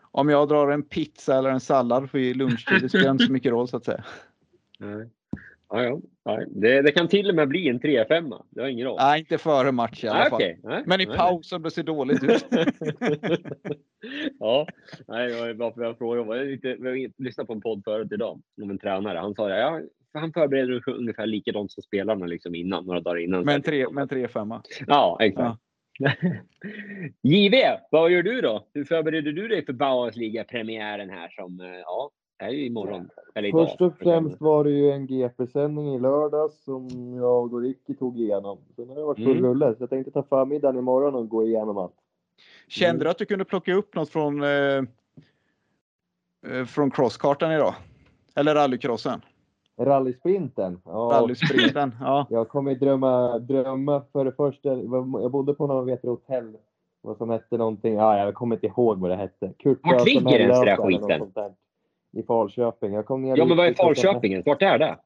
om jag drar en pizza eller en sallad vid lunchtid, det spelar inte så mycket roll så att säga. Nej. Ja, ja. Det, det kan till och med bli en 3-5. Det har ingen roll. Nej, inte före match i alla Nej, fall. okej. Nej, Men i nej. paus om det ser dåligt ut. ja, nej, det var bra för jag frågade. Jag lite, vi lyssnade på en podd förut idag om en tränare. Han sa det, ja, han förbereder ungefär likadant som spelarna liksom innan, några dagar innan. Men tre, men tre femma. Ja, exakt. JV, vad gör du då? Hur förbereder du dig för Bauhausliga-premiären här som, eh, ja, är ju imorgon. Eller idag. Först och främst var det ju en GP-sändning i lördags som jag och Ricky tog igenom. Sen har det varit full Mm. rulle, så jag tänkte ta förmiddagen imorgon och gå igenom allt. Kände du att du kunde plocka upp något från, eh, eh, från crosskartan idag? Eller rallycrossen? Rallysprinten. Ja, Rallysprinten? Ja. jag kommer drömma, drömma för det första. Jag bodde på något vet, hotell. Vad som hette någonting. Ja, jag kommer inte ihåg vad det hette. Kurt Vart ligger ens det där skiten? I Falköping. Jag kom ner Ja, men vad är Falköping? Vart är det?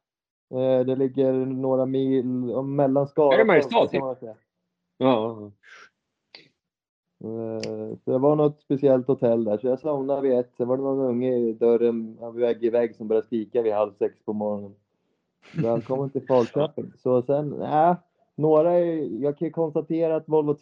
Eh, Det ligger några mil mellan Skara Är det Mariestad, typ? Ja. Eh, det var något speciellt hotell där, så jag somnade vid ett. Sen var det någon unge i dörren, vägg i vägg, som började skrika vid halv sex på morgonen. Välkommen till Falköping. Så sen, nej, några är, jag kan konstatera att Volvo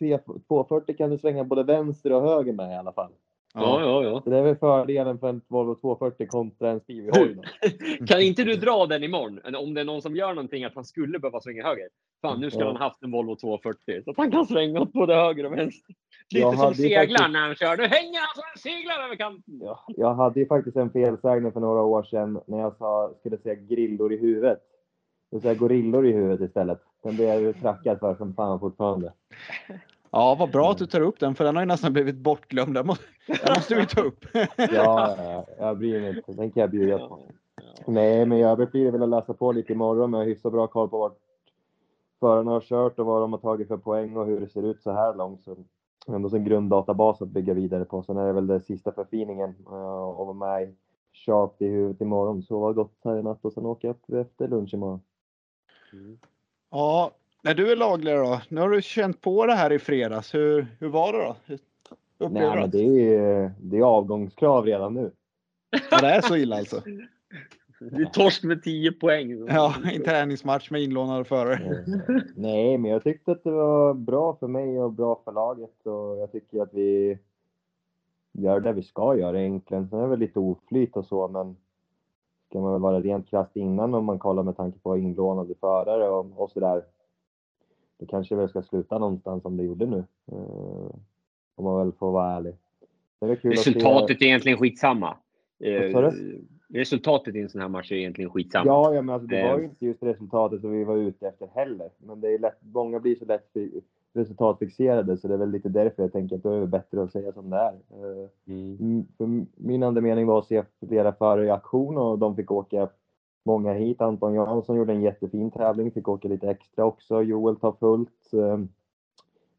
240 kan du svänga både vänster och höger med i alla fall. Ja, ja, ja. Det är väl fördelen för en Volvo 240 kontra en Stevie-hoj då. Kan inte du dra den imorgon? Om det är någon som gör någonting att han skulle behöva svänga höger. Fan, nu skulle Ja. han haft en Volvo 240 så att han kan svänga åt både höger och vänster. Lite Jag som seglaren faktiskt- när han kör. Nu hänger han som en seglare över kanten. Ja, jag hade ju faktiskt en felsägning för några år sedan när jag sa, skulle säga grillor i huvudet. Jag säger gorillor i huvudet istället. Den blir jag ju trackad för som fan fortfarande. Ja, vad bra att du tar upp den, för den har ju nästan blivit bortglömd. Den måste, den måste vi ta upp. Ja, ja, jag bryr mig inte. Den kan jag bjuda på. Nej, men i övrigt blir det väl att läsa på lite imorgon. Men jag har hyfsat bra koll på vart förarna har kört och vad de har tagit för poäng och hur det ser ut så här långt. Så ändå en grunddatabas att bygga vidare på. Sen är det väl den sista förfiningen eh, och vara med i sharp i huvudet imorgon. Sova gott här i natt och sen åka upp efter lunch imorgon. Ja, när du är lagledare då. Nu har du känt på det här i fredags. Hur, hur var det då? Upplever Nej, men det är, det är avgångskrav redan nu. ja, det är så illa alltså? Det är torsk med 10 poäng. Ja, en träningsmatch med inlånade förare. Eh, Nej, men jag tyckte att det var bra för mig och bra för laget och jag tycker att vi gör det vi ska göra egentligen. Sen är det väl lite oflyt och så, men ska man väl vara rent krasst innan om man kollar med tanke på inlånade förare och, och så där. Då kanske vi ska sluta någonstans som det gjorde nu. Eh, om man väl får vara ärlig. Det är väl Resultatet är egentligen skitsamma. Eh? Resultatet i en sån här match är egentligen skitsamma. Ja, ja men alltså, det var Eh. ju inte just resultatet som vi var ute efter heller. Men det är lätt, många blir så lätt fi- resultatfixerade så det är väl lite därför jag tänker att då är det bättre att säga som det är. Eh, Mm. För min andemening var att se flera förare i aktion och de fick åka många hit. Anton Jansson gjorde en jättefin tävling, fick åka lite extra också. Joel tar fullt. Ehm,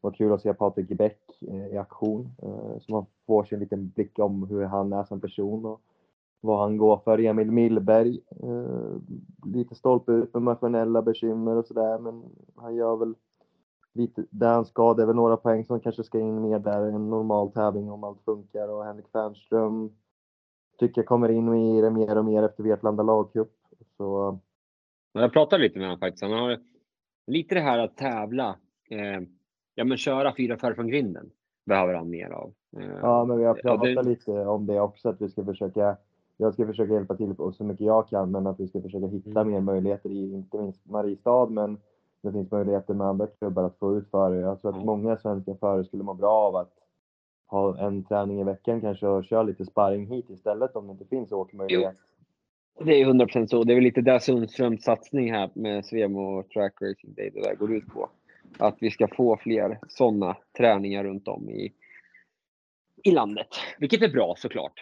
det var kul att se Patrik Bäck eh, i aktion, eh, så man får sig en liten blick om hur han är som person och vad han går för. Emil Millberg, eh, lite stolpe ut med maskinella bekymmer och sådär, men han gör väl lite där han ska. Det är väl några poäng som kanske ska in mer där, en normal tävling om allt funkar. Och Henrik Fernström tycker jag kommer in i det mer och mer efter Vetlanda lagcup. Så Jag pratade lite med honom faktiskt. Han har lite det här att tävla. Eh, ja, men köra fyra före från grinden behöver han mer av. Eh, ja, men vi har pratat det- lite om det också, att vi ska försöka jag ska försöka hjälpa till så mycket jag kan, men att vi ska försöka hitta Mm. mer möjligheter i inte minst Mariestad, men det finns möjligheter med andra klubbar att få ut förare. Jag tror att Ja. många svenska förare skulle må bra av att ha en träning i veckan kanske och köra lite sparring hit istället om det inte finns åkmöjlighet. Det är 100% så. Det är väl lite där Sundströms satsning här med Svemo Track Racing Day det där går ut på. Att vi ska få fler sådana träningar runt om i, i landet. Vilket är bra såklart.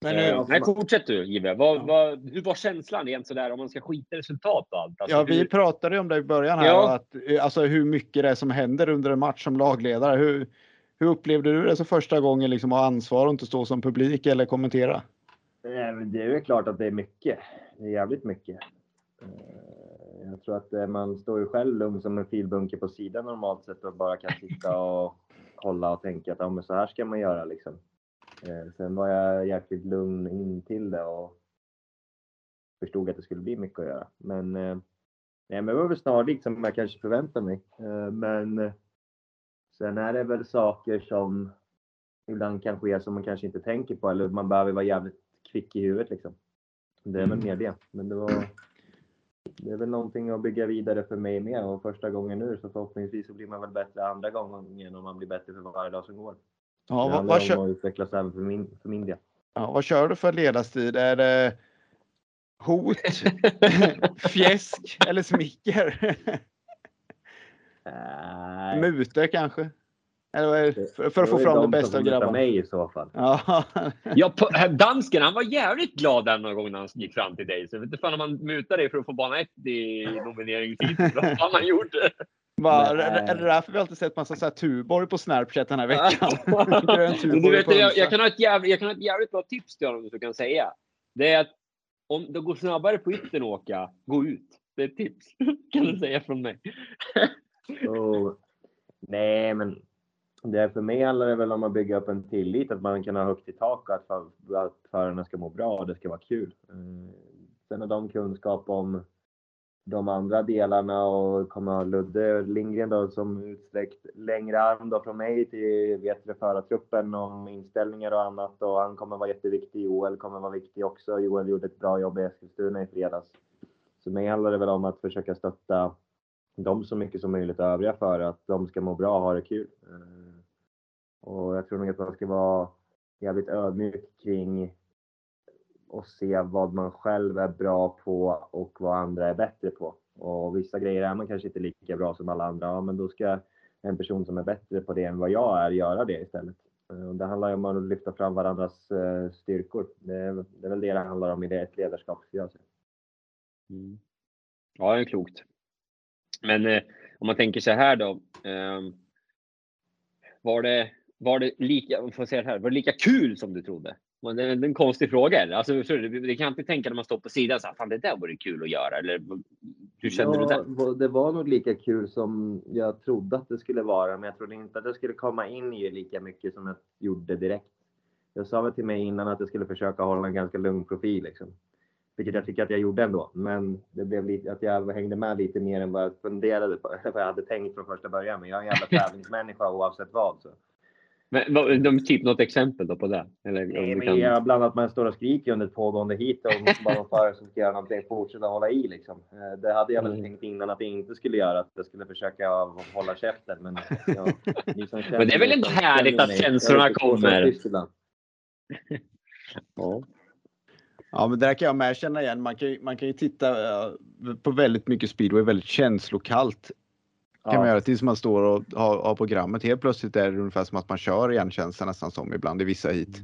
Men Men, nu, Men fortsätt du Jive. Vad, vad, hur var känslan igen sådär om man ska skita i resultat och allt? Alltså, ja, vi hur- pratade om det i början här, Ja. att, eh, alltså hur mycket det är som händer under en match som lagledare. Hur, hur upplevde du det som första gången liksom att ha ansvar och inte stå som publik eller kommentera? Nej, men Det är klart att det är mycket. Det är jävligt mycket. Eh, jag tror att eh, man står ju själv lugn som en filbunke på sidan normalt sett och bara kan sitta och kolla och tänka att ja, men så här ska man göra liksom. Eh, sen var jag jäkligt lugn in till det och förstod att det skulle bli mycket att göra. Men, nej, men det var väl snarlikt som jag kanske förväntade mig. Men sen är det väl saker som ibland kan ske som man kanske inte tänker på eller man behöver vara jävligt kvick i huvudet liksom. Det är väl mer det. Men det var det är väl någonting att bygga vidare för mig med och första gången nu så förhoppningsvis så blir man väl bättre andra gången och man blir bättre för varje dag som går. Ja, det vad, vad, kör, utvecklas även för min, för min del. ja, vad kör du för ledarstil? Är det hot, fjäsk eller smicker? Nej, Mutor kanske? För, för att få fram det de bästa av grabbarna? mig i så fall. Ja, Ja, dansken han var jävligt glad där någon gång när han gick fram till dig. Så jag vet inte fan om han mutade dig för att få bana ett i nomineringstiden. Vad fan han gjorde. bara, är det därför vi alltid sett massa så här Tuborg på Snapchat den här veckan? Du vet, jag, jag, kan ha ett jävligt, jag kan ha ett jävligt bra tips till honom du kan säga. Det är att om det går snabbare på yttern att åka, gå ut. Det är ett tips. Kan du säga från mig. Och, nej, men det för mig handlar det väl om att bygga upp en tillit, att man kan ha högt i tak och att, för, att förarna ska må bra och det ska vara kul. Eh, sen har de kunskap om de andra delarna och kommer ha Ludde Lindgren då som utsträckt längre arm då från mig till bättre förartruppen om inställningar och annat och han kommer vara jätteviktig. Joel kommer vara viktig också. Joel gjorde ett bra jobb i Eskilstuna i fredags. Så mig handlar det väl om att försöka stötta dem så mycket som möjligt övriga för att de ska må bra och ha det kul. Eh, och jag tror nog att man ska vara jävligt ödmjuk kring och se vad man själv är bra på och vad andra är bättre på. Och vissa grejer är man kanske inte lika bra som alla andra. Ja, men då ska en person som är bättre på det än vad jag är göra det istället. Eh, och det handlar ju om att lyfta fram varandras eh, styrkor. Det är, det är väl det det handlar om i det ett ledarskap. Jag. Mm. Ja, det är klokt. Men eh, om man tänker så här då. Eh, var, det, var det lika, jag får säga det här, var det lika kul som du trodde? Men Det är en konstig fråga. eller? Alltså, du, det kan jag inte tänka när man står på sidan så här, fan det där vore kul att göra. Eller hur kände du där? Ja, Det var nog lika kul som jag trodde att det skulle vara, men jag trodde inte att det skulle komma in i det lika mycket som jag gjorde direkt. Jag sa väl till mig innan att jag skulle försöka hålla en ganska lugn profil, liksom. vilket jag tycker att jag gjorde ändå. Men det blev lite att jag hängde med lite mer än vad jag funderade på, vad jag hade tänkt från första början. Men jag är en jävla tävlingsmänniska oavsett vad. Så. Men, de, typ något exempel då på det? Eller, Nej, men kan... jag, bland annat man står och skriker under ett pågående hit och bara någon förare som ska göra någonting, fortsätta hålla i liksom. Eh, Det hade jag väl Mm. tänkt innan att jag inte skulle göra, att jag skulle försöka hålla käften. Men, ja, ni som känner Men det är väl som härligt att känslorna kommer. Ja. Ja, men det där kan jag med känna igen. Man kan, ju- man kan ju titta eh, på väldigt mycket speedway, väldigt känslokallt. Kan man göra tills man står och har, har programmet. Helt plötsligt är det ungefär som att man kör igen känns det nästan som ibland i vissa hit.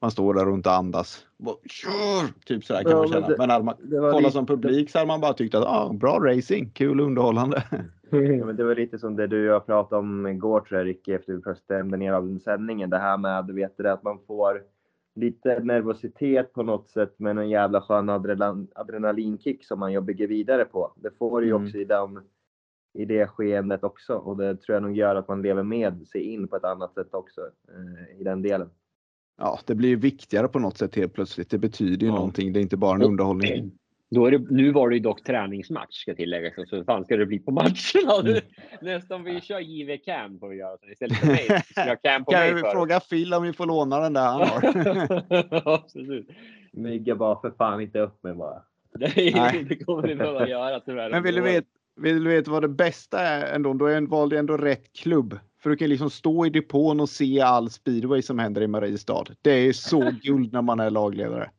Man står där och inte andas. Bara, Kör! Typ sådär kan Ja, man men känna. det- men hade man kollat som publik så hade man bara tyckt att ah, bra racing, kul och underhållande. Ja, men det var lite som det du och jag pratade om igår tror jag Ricky efter vi först stämde ner av den sändningen. Det här med du vet det, att man får lite nervositet på något sätt men en jävla skön adrenalin, adrenalinkick som man bygger vidare på. Det får du ju Mm. också i, den, i det skeendet också och det tror jag nog gör att man lever med sig in på ett annat sätt också eh, i den delen. Ja, det blir ju viktigare på något sätt helt plötsligt. Det betyder ju Ja. någonting. Det är inte bara en underhållning. Då är det, nu var det ju dock träningsmatch ska tilläggas. Så hur fan ska det bli på matcherna? Mm. Nästan vi kör JV Cam får vi göra. Istället för mig jag Cam på Kan mig vi först. fråga Phil om vi får låna den där han har? Absolut. Mygga bara för fan inte upp mig bara. Nej, Nej. det kommer vi behöva göra tyvärr. Men vill du, veta, vill du veta vad det bästa är ändå? Då är- valde jag ändå rätt klubb För du kan liksom stå i depån och se all speedway som händer i Mariestad. Det är så guld när man är lagledare.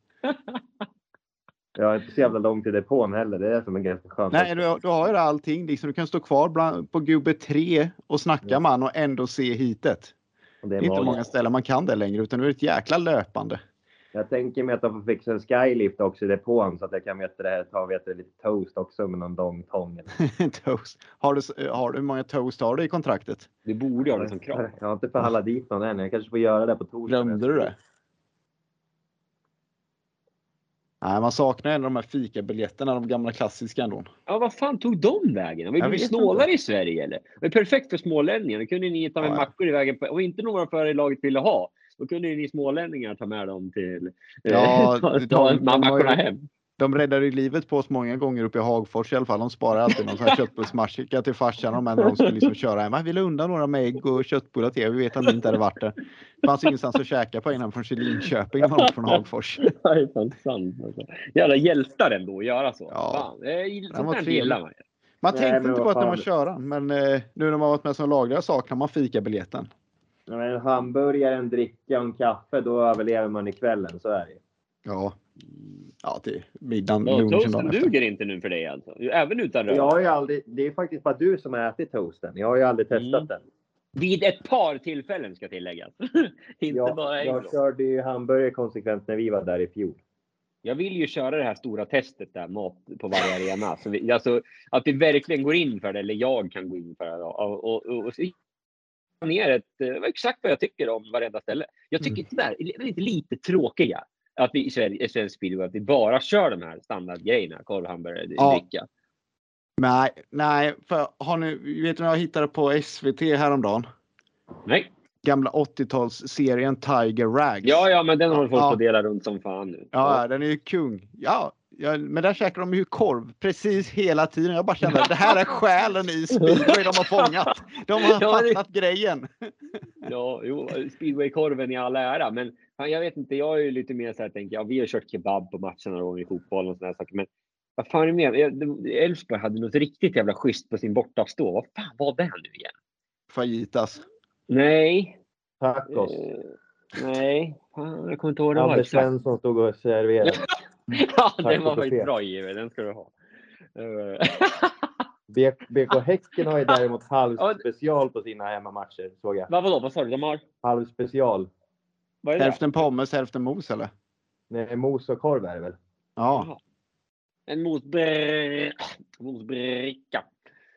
Jag är inte så jävla långt till depån heller. Det är som en ganska skönt. Nej, du, du har ju allting. Liksom, du kan stå kvar bland, på gubbe 3 och snacka Ja. man och ändå se hitet. Det det är inte många ställen man kan det längre utan nu är det ett jäkla löpande. Jag tänker mig att de får fixa en skylift också i depån så att jag kan veta det här, ta vet lite toast också med någon lång toast. Har du, har du hur många toast har du i kontraktet? Du borde ha det som krav. Jag har inte förhandlat dit någon än. Jag kanske får göra det på torsdag. Glömde du det? Nej, man saknar ändå de här fikabiljetterna, de gamla klassiska ändå. Ja, vad fan tog de vägen? Vi vet snålare i Sverige eller? Det är perfekt för smålänningar. Då kunde ni ta med Ja, ja. mackor i vägen. På, och inte några för i laget ville ha. Då kunde ju ni smålänningar ta med dem till... Ja, ta, de- ta de ju- hem. De räddar ju livet på oss många gånger uppe i Hagfors i alla fall. De sparar alltid någon sån här köttbullsmarsika till farsan och när de skulle liksom köra hem. "Ah, Vi vill undan några med ägg och köttbullar till er. Vi vet att ni inte hade varit där. Det fanns ingenstans att käka på innan från Linköping när man från Hagfors. Det är fan sant. Alltså. Jävla hjältar ändå att göra så. Ja. Fan, det är, Den sånt där gillar man. ju. Man Nej, tänkte men inte på att det var köra, men eh, nu när man varit med som lagare saknar man fikabiljetten. Ja, men En hamburgare, en dricka och en kaffe, då överlever man i kvällen. Så är det. Ja, ja till middagen, Ja, lunchen toasten duger inte nu för dig alltså? Även utan röra? Jag har ju aldrig, det är faktiskt bara du som har ätit toasten. Jag har ju aldrig testat Mm. den. Vid ett par tillfällen ska tilläggas. inte Jag, bara en gång. jag körde ju hamburgare konsekvent när vi var där i fjol. Jag vill ju köra det här stora testet där, mat på varje arena. Så vi, alltså, att vi verkligen går in för det, eller jag kan gå in för det. Och, och, och, och ner ett, eh, exakt vad jag tycker om varenda ställe. Jag tycker Mm. det där är lite, lite tråkiga. Att vi i Sverige, svensk speedway, att vi bara kör de här standardgrejerna. Korv, hamburgare, Ja. dricka. Nej, nej, för har ni, vet ni vad jag hittade på SVT häromdagen? Nej. Gamla 80-talsserien Tiger Rags. Ja, ja, men den håller folk Ja. på att dela runt som fan nu. Ja, den är ju kung. Ja, ja, men där käkar de ju korv precis hela tiden. Jag bara kände att det här är själen i speedway de har fångat. De har Ja, det- fattat grejen. Ja, jo, speedwaykorven i all ära, men jag vet inte. Jag är ju lite mer så här, tänker jag. Vi har kört kebab på matcherna några gånger i fotboll och sådana saker, men vad fan är det mer? Jag- det- Elfsborg hade något riktigt jävla schysst på sin bortastå. Vad fan var det nu igen? Fajitas. Nej. Tacos. Eh, nej. Fan, jag kommer inte ihåg vad det var. Anders. Svensson stod och serverade. Ja, den var faktiskt bra given. Den ska du ha. BK Häcken har ju däremot halvspecial på sina hemmamatcher, såg jag. vad vadå? Vad sa du? De har? Halvspecial. Hälften pommes, hälften mos eller? Nej, mos och korv är det väl? Ja. En mosbricka.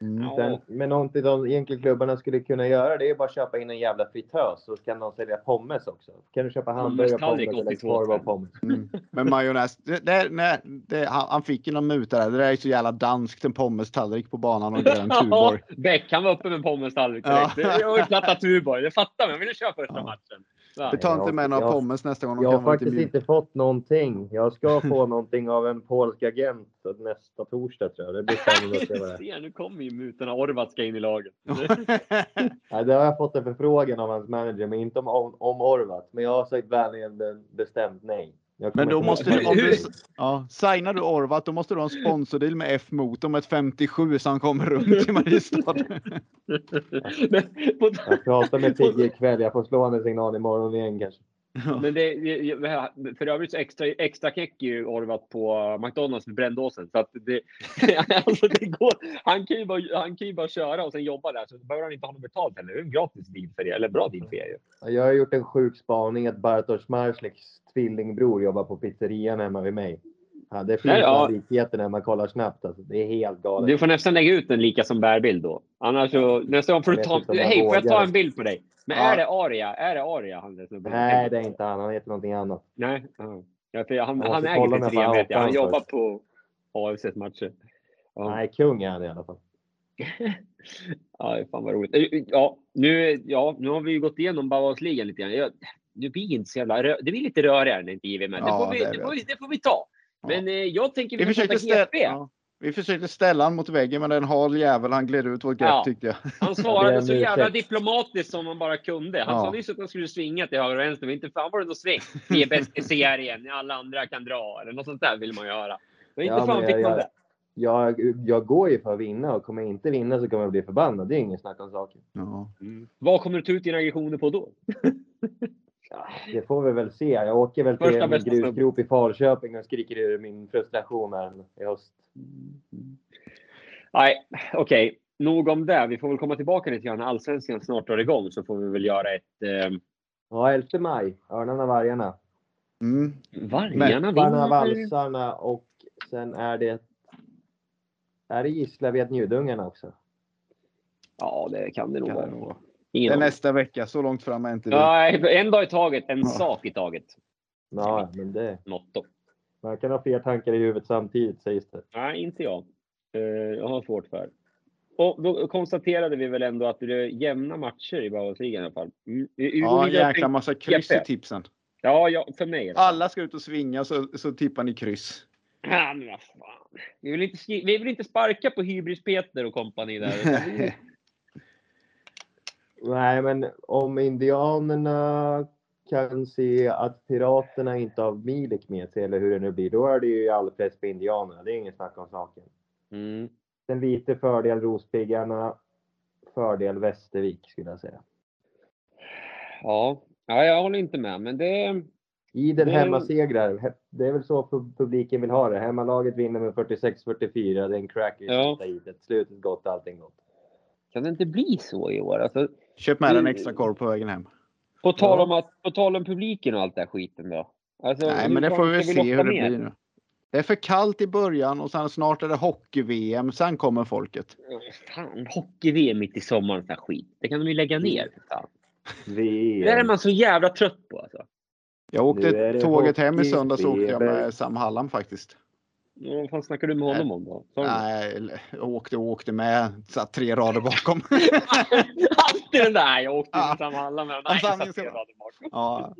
Mm. Ja. Sen, men någonting de egentligen klubbarna skulle kunna göra det är bara att köpa in en jävla fritös så kan de sälja pommes också. Kan du köpa hamburgare, pommes eller 82 korv och pommes? Mm. Men majonnäs, det, det, nej, det, han, han fick ju någon muta där. Det där är så jävla danskt, en pommes-tallrik på banan och grön Tuborg. Bäck, han var uppe med pommes-tallrik Ja. direkt. Det var ju platta Tuborg. Det fattar man. Jag ville köra första Ja. matchen. Tar inte med några Jag- pommes nästa gång. Jag har faktiskt mjuka. inte fått någonting. Jag ska få någonting av en polsk agent nästa torsdag tror jag. Det blir spännande att se vad det är. Nu kommer ju mutorna. Orvat ska in i laget. Nej, det har jag fått en förfrågan av hans manager, men inte om, om, om Orvat. Men jag har sagt vänligen be- bestämt nej. Men då måste du, om du, ja, signar du Orvat, då måste du ha en sponsordeal med F-motor med ett 57 så han kommer runt i Mariestad. men, Jag pratar med Pigge ikväll. Jag får slå honom en signal imorgon igen kanske. Men det, för övrigt så extra, extra knäcker ju Orvat på McDonalds med Brändåsen. Så att det, alltså det går, han, kan ju bara, han kan ju bara köra och sen jobba där. Så behöver han inte ha något betalt heller. Det är en gratis deal för det. Eller bra deal för er ju. Jag har gjort en sjuk spaning att Bartosz Marsliks tvillingbror jobbar på pizzerian hemma vid mig. Ja, det finns ja. likheter när man kollar snabbt. Alltså. Det är helt galet. Du får nästan lägga ut en lika som bärbild då. Annars så, nästa gång får du ta... inte Hej, får jag ta en bild på dig? Men Ja. är det Aria? Är det Aria han? Nej, det är inte han. Han heter någonting annat. Nej. ja. För han, han äger pizzerian får vet jag. Han jobbar på AFCs matcher. Ja. Nej, kung är han i alla fall. ja, fan vad roligt. Eh, Ja, nu, ja, nu har vi ju gått igenom Bauhausligan lite grann. Jag, nu blir inte så jävla det blir lite rörigare när inte JW är med. Det, får vi, det. får vi, det får vi ta. Men eh, jag tänker vi, Vi försökte, prata ställa, GP. ja, vi försökte ställa han mot väggen men en hal jävel han gled ut vårt grepp Ja. tyckte jag. Han Ja, svarade så jävla diplomatiskt som man bara kunde. Han Ja. sa nyss att han skulle svinga till höger och vänster, men inte fan var det någon sväng. Vi är bäst i serien, alla andra kan dra, eller något sånt där vill man ju höra. Men inte Ja, fan men fick jag- man jag- det. jag, jag går ju för att vinna och kommer jag inte vinna så kommer jag bli förbannad. Det är ingen snack om saken. Ja. Mm. Vad kommer du ta ut dina aggressioner på då? Ja, det får vi väl se. Jag åker väl Första till en grusgrop i Falköping och skriker ur min frustration här i höst. Nej, okej. Nog om det. Vi får väl komma tillbaka lite grann när allsvenskan snart drar igång så får vi väl göra ett... Eh, Ja, 11 maj. Örnarna, Vargarna. Mm. vargarna Vargarna, vinner. Valsarna och sen är det... Är det Gislaved, Njudungarna också? Ja, det kan det nog Kan det vara. Ingen Det är nästa vecka, så långt fram är inte vi. Nej, en dag i taget. En Ja. sak i taget. Ja, men det... Motto. Man kan ha fler tankar i huvudet samtidigt sägs det. Nej, inte jag. Eh, jag har svårt för. Och då konstaterade vi väl ändå att det är jämna matcher i Bauhausligan i alla fall. Mm. Vi- går Ja, en jäkla massa kryss i tipsen. Ja, ja, för mig. alla ska ut och svinga så, så tippar ni kryss. Ja, men vad fan. Vi vill inte, vi vill inte sparka på Hybris-Peter och kompani där. Nej, men om indianerna kan se att piraterna inte har Milik med sig, eller hur det nu blir, då är det ju all press på indianerna. Det är ingen snack om saken. Mm. En lite fördel Rospiggarna, fördel Västervik skulle jag säga. Ja. ja, jag håller inte med, men det... Idel Det- hemmasegrar. He- Det är väl så pu- publiken vill ha det. Hemmalaget vinner med 46-44. Det är en crack i Ja. sista idet. Slutet gott, allting gott. Kan det inte bli så i år? Alltså, Köp med dig en extra korv på vägen hem. på, tal om att, på tal om publiken och allt det här skiten då. Alltså, Nej, men det får vi väl se hur det blir nu. Det är för kallt i början och sen snart är det hockey-VM. Sen kommer folket. Fan, hockey-VM mitt i sommaren, sån här skit. Det kan de ju lägga ner. för Fan. Vi... Det är man så jävla trött på alltså. Jag åkte tåget hem i söndags åkte jag med Sam Hallam faktiskt. Ja, Vad fan snackar du med honom om då? Nej, jag åkte och åkte med. Satt tre rader bakom. Alltid den där! Jag åkte Ja. inte samma alla med. Nej, jag satt. Ja.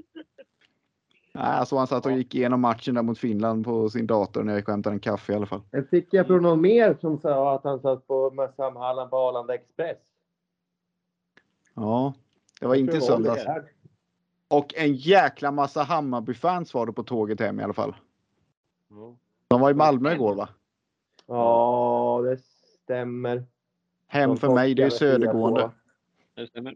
Nej, alltså han satt och gick igenom matchen där mot Finland på sin dator när jag gick och hämtade en kaffe i alla fall. Jag fick jag från någon mer som sa att han satt på med Sam Hallam på Arlanda Express. Ja, det var inte söndags. Och en jäkla massa Hammarby-fans var det på tåget hem i alla fall. De var i Malmö igår va? Ja, det stämmer. Hem De för mig, det är torskade med 4-2. södergående. Det stämmer.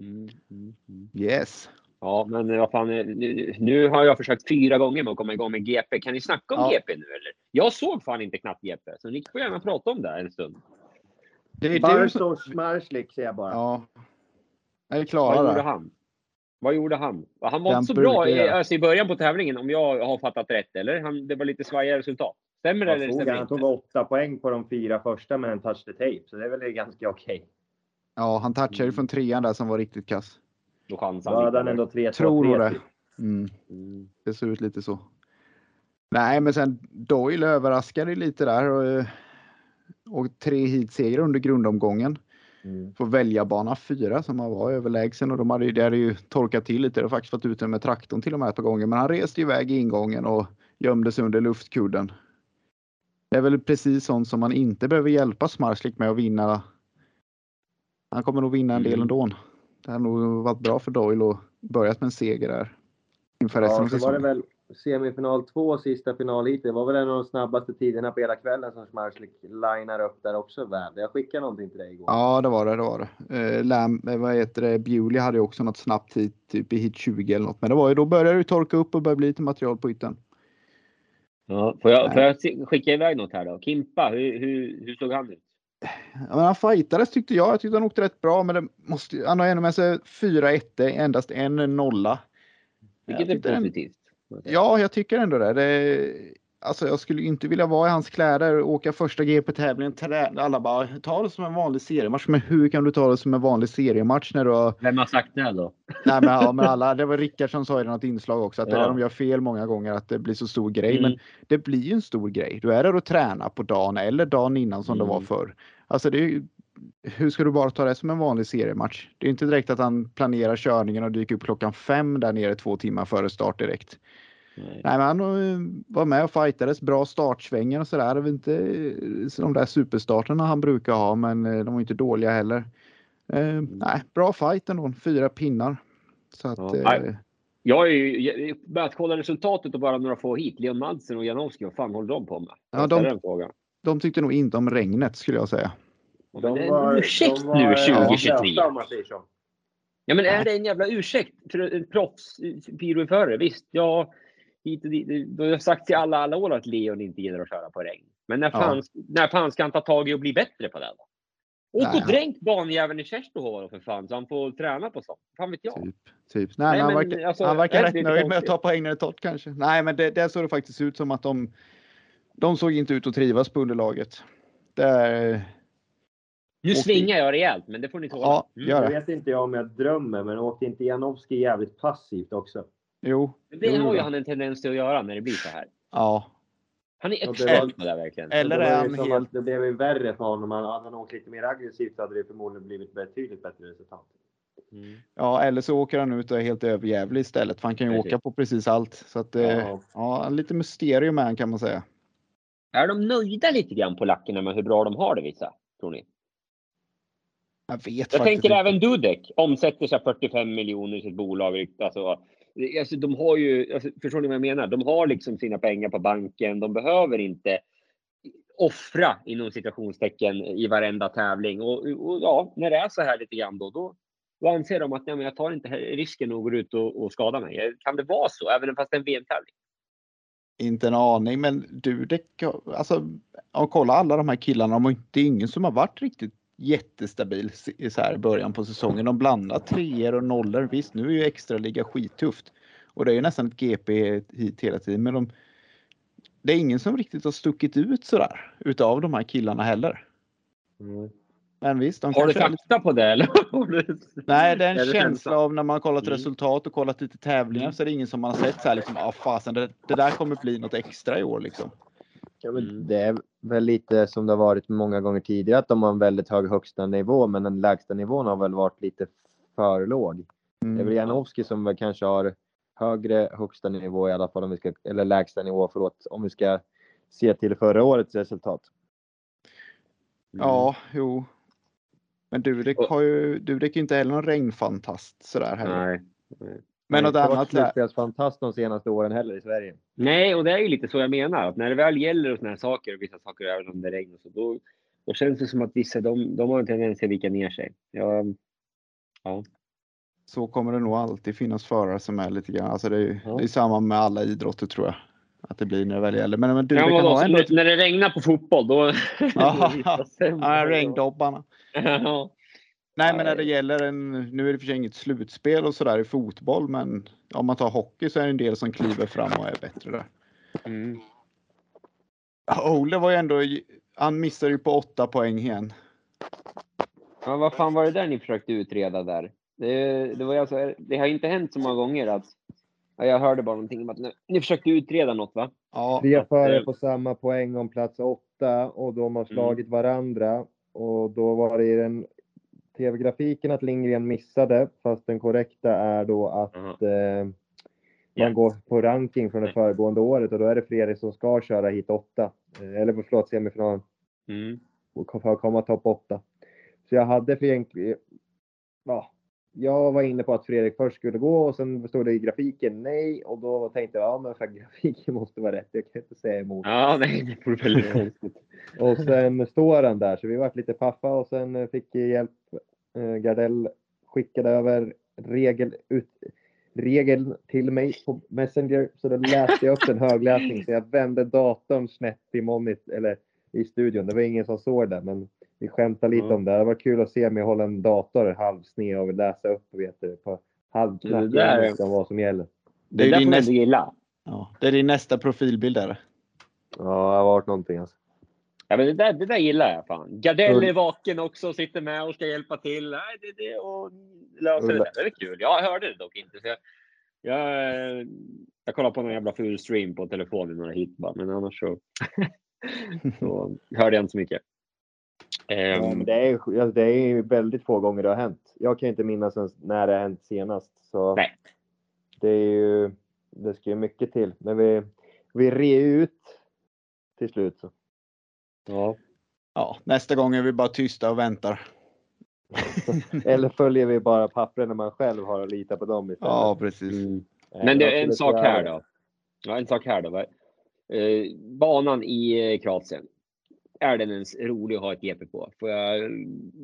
Mm, mm, mm. Yes. Ja, men vad fan. eh, Nu, nu har jag försökt fyra gånger med att komma igång med GP. Kan ni snacka om Ja. GP nu eller? Jag såg fan inte knappt GP, så ni får gärna prata om det här en stund. Det är du som... Bartosz Marslik säger jag bara. Ja. Är det Vad klara gjorde han? Vad gjorde han? Han var inte så bra i, alltså i början på tävlingen, om jag har fattat rätt. Eller? Han, det var lite svajiga resultat. Stämmer det eller stämmer han? det Han inte? tog åtta poäng på de fyra första med en touch the tape, så det är väl ganska okej. Ja, han touchade ju från trean där som var riktigt kass. Då chansar Då han lite. han ändå 3-2. Tror 3 det. Mm. Mm. Det ser ut lite så. Nej, men sen Doyle överraskade lite där. Och, och tre heatsegrar under grundomgången. Mm. Får välja bana fyra som han var överlägsen och de hade ju, det hade ju torkat till lite. Det har faktiskt varit ute med traktorn till och med ett par gånger. Men han reste iväg i ingången och gömde sig under luftkudden. Det är väl precis sånt som man inte behöver hjälpa Smarslik med att vinna. Han kommer nog vinna en del Mm. ändå. Det har nog varit bra för Doyle att börjat med en seger där. Inför resten Ja, av så var det säsongen. väl semifinal två, sista final hit. Det var väl en av de snabbaste tiderna på hela kvällen som Smarslik linar upp där också väl. Jag skickade någonting till dig igår. Ja, det var det. det, var det. Eh, Lam, eh, vad heter det? Bewley hade ju också något snabbt hit, typ i hit 20 eller något. Men det var ju då började det torka upp och började bli lite material på ytan. Ja, får, jag, får jag skicka iväg något här då? Kimpa, hur, hur, hur såg han ut? Men han fightades tyckte jag. Jag tyckte han åkte rätt bra, men det måste, han har ändå med sig fyra ettor, endast en nolla. Vilket är tyckte den- positivt. Ja, jag tycker ändå det. det alltså, jag skulle inte vilja vara i hans kläder och åka första GP-tävlingen. Alla bara, ta det som en vanlig seriematch. Men hur kan du ta det som en vanlig seriematch när du har Vem har sagt det då? Nej men, ja, men alla, det var Rickard som sa i något inslag också att det Ja. där de gör fel många gånger att det blir så stor grej. Mm. Men det blir ju en stor grej. Du är där och tränar på dagen eller dagen innan som det var Mm. förr. Alltså det är hur ska du bara ta det som en vanlig seriematch? Det är inte direkt att han planerar körningen och dyker upp klockan fem där nere två timmar före start direkt. Nej. Nej men han eh, var med och fightades, bra startsvängar och sådär. Det var inte eh, de där superstarterna han brukar ha men eh, de var inte dåliga heller. Eh, Mm. nej, bra fight ändå, fyra pinnar. Så att, Ja, eh. Jag är ju börjat kolla resultatet och bara några få hit. Leon Madsen och Janowski, vad fan håller de på med? Ja, de-. De tyckte nog inte om regnet skulle jag säga. Ja, men det är en ursäkt nu 2023. Om man säger så. Ja, men är det en jävla ursäkt för en proffs piroförare? Visst, ja, hit och dit. Det- Det har sagt i alla, alla år att Leon inte gillar att köra på regn. Men när Ja. fan, när fan ska han ta tag i och bli bättre på det? Då? Åk Nej, och dränk banjäveln i Tjärstohova då för fan, så han får träna på sånt. Fan vet jag. Typ. typ. Nej, Nej, men han men verkar, alltså, han verkar rätt nöjd med att ta poäng när det är torrt kanske. Nej, men det, det såg det faktiskt ut som att de, de såg inte ut att trivas på underlaget. Det är, Nu svingar jag rejält, men det får ni tåla. ja, Mm. gör Jag vet inte jag om jag drömmer, men åkte inte Janowski jävligt passivt också? Jo, Det har ju han en tendens till att göra när det blir så här. ja. Han är expert var- på det där verkligen. Eller är han helt... att Det blev ju värre för honom. Hade han åkt lite mer aggressivt så hade det förmodligen blivit betydligt bättre resultat. Mm. Ja, eller så åker han ut och är helt överjävlig istället. För han kan ju Precis. åka på precis allt. Så att, ja. Ja. ja, lite mysterium är han kan man säga. Är de nöjda lite grann på lackerna med hur bra de har det vissa? Tror ni? Jag vet Jag tänker inte. även Dudek omsätter sig 45 miljoner i sitt bolag. Alltså, det- alltså, de har ju, alltså, förstår ni vad jag menar? De har liksom sina pengar på banken. De behöver inte offra inom citationstecken i varenda tävling. Och, och ja, när det är så här lite grann då, då, då anser de att nej, men jag tar inte risken och går ut och, och skadar mig. Kan det vara så, även fast det är en VM-tävling? Inte en aning, men Dudek, alltså, och kolla alla de här killarna, de har inte ingen som har varit riktigt jättestabil i så här början på säsongen. De blandar treor och nollor. Visst, nu är ju extraliga skittufft och det är ju nästan ett GP hit hela tiden, men de, det är ingen som riktigt har stuckit ut så där utav de här killarna heller. Men visst, de Har du är fakta på det? Eller? Nej, det är en Är det känsla av när man kollat Mm. resultat och kollat lite tävlingar så är det ingen som man har sett så här liksom, ah fasen, det, det där kommer bli något extra i år liksom. Ja, men Mm. Det är väl lite som det har varit många gånger tidigare att de har en väldigt hög högsta nivå men den lägsta nivån har väl varit lite för låg. Det är väl Mm. Janowski som väl kanske har högre högsta nivå i alla fall om vi ska, eller lägsta nivå förlåt, om vi ska se till förra årets resultat. Ja, jo. Men Dudek Och- har ju, Dudek är ju inte heller någon regnfantast sådär heller. Nej. Men något Det har inte annat varit slutspelsfantast de senaste åren heller i Sverige. Nej, och det är ju lite så jag menar. Att när det väl gäller och såna här saker och vissa saker, även om det regnar, så då, då känns det som att vissa de, de har en tendens att vika ner sig. Ja, ja. så kommer det nog alltid finnas förare som är lite grann, alltså det är ju Ja. det är samma med alla idrotter tror jag. Att det blir när det väl gäller. Men, men Dudek Ja, kan vadå, ha så ändå när, det regnar på fotboll, då... Ja, regndobbarna. Ja. Nej, men när det gäller en, nu är det för sig inget slutspel och sådär i fotboll, men om man tar hockey så är det en del som kliver fram och är bättre där. Mm. Ole var ju ändå, han missade ju på åtta poäng igen. ja, vad fan var det där ni försökte utreda där? Det, det, var alltså, det har inte hänt så många gånger att... Ja, jag hörde bara någonting om att ni, ni försökte utreda något, va? Ja, Tre förare eh, på samma poäng om plats åtta och de har slagit varandra. Och då var det i den tv-grafiken att Lindgren missade, fast den korrekta är då att eh, man Ja. går på ranking från det föregående året och då är det Fredrik som ska köra hit åtta. Eh, eller förlåt, semifinalen Mm. för att komma topp åtta. Så jag hade för egentligen, ja, jag var inne på att Fredrik först skulle gå och sen stod det i grafiken nej och då tänkte jag ja men för grafiken måste vara rätt. Jag kan inte säga emot. Ja, nej, det vore väldigt konstigt. Och sen står han där så vi vart lite paffa och sen fick hjälp. Eh, Gardell skickade över regel, ut, regeln till mig på Messenger så då läste jag upp en högläsning så jag vände datorn snett i monit eller i studion. Det var ingen som såg det men vi skämtade lite Mm. om det. Det var kul att se mig hålla en dator halvsned och läsa upp vet du, på halvknack Det där- vad som gäller. det Det är där din nästa, gilla. ja, det är din nästa profilbild där. Ja, det har varit någonting alltså. Ja, men det, där, det där gillar jag fan. Gardell är vaken också och sitter med och ska hjälpa till. Nej, det, det, och löser det. Det är kul. Jag hörde det dock inte. Så jag, jag, eh, jag kollade på någon jävla ful stream på telefonen några hit bara, men annars så, så hörde jag inte så mycket. Ja, Ehm, men det, är, ju- alltså, det är väldigt få gånger det har hänt. Jag kan inte minnas ens när det har hänt senast. Så Nej. Det är ju, det ska ju mycket till. Men vi, vi re ut till slut. Så. ja. Ja, nästa gång är vi bara tysta och väntar. Eller följer vi bara pappren när man själv har att lita på dem istället. Ja, precis. Mm. Men det är en sak här då. Ja, en sak här då. Eh, banan i eh, Kroatien. Är den ens rolig att ha ett GP på? Får jag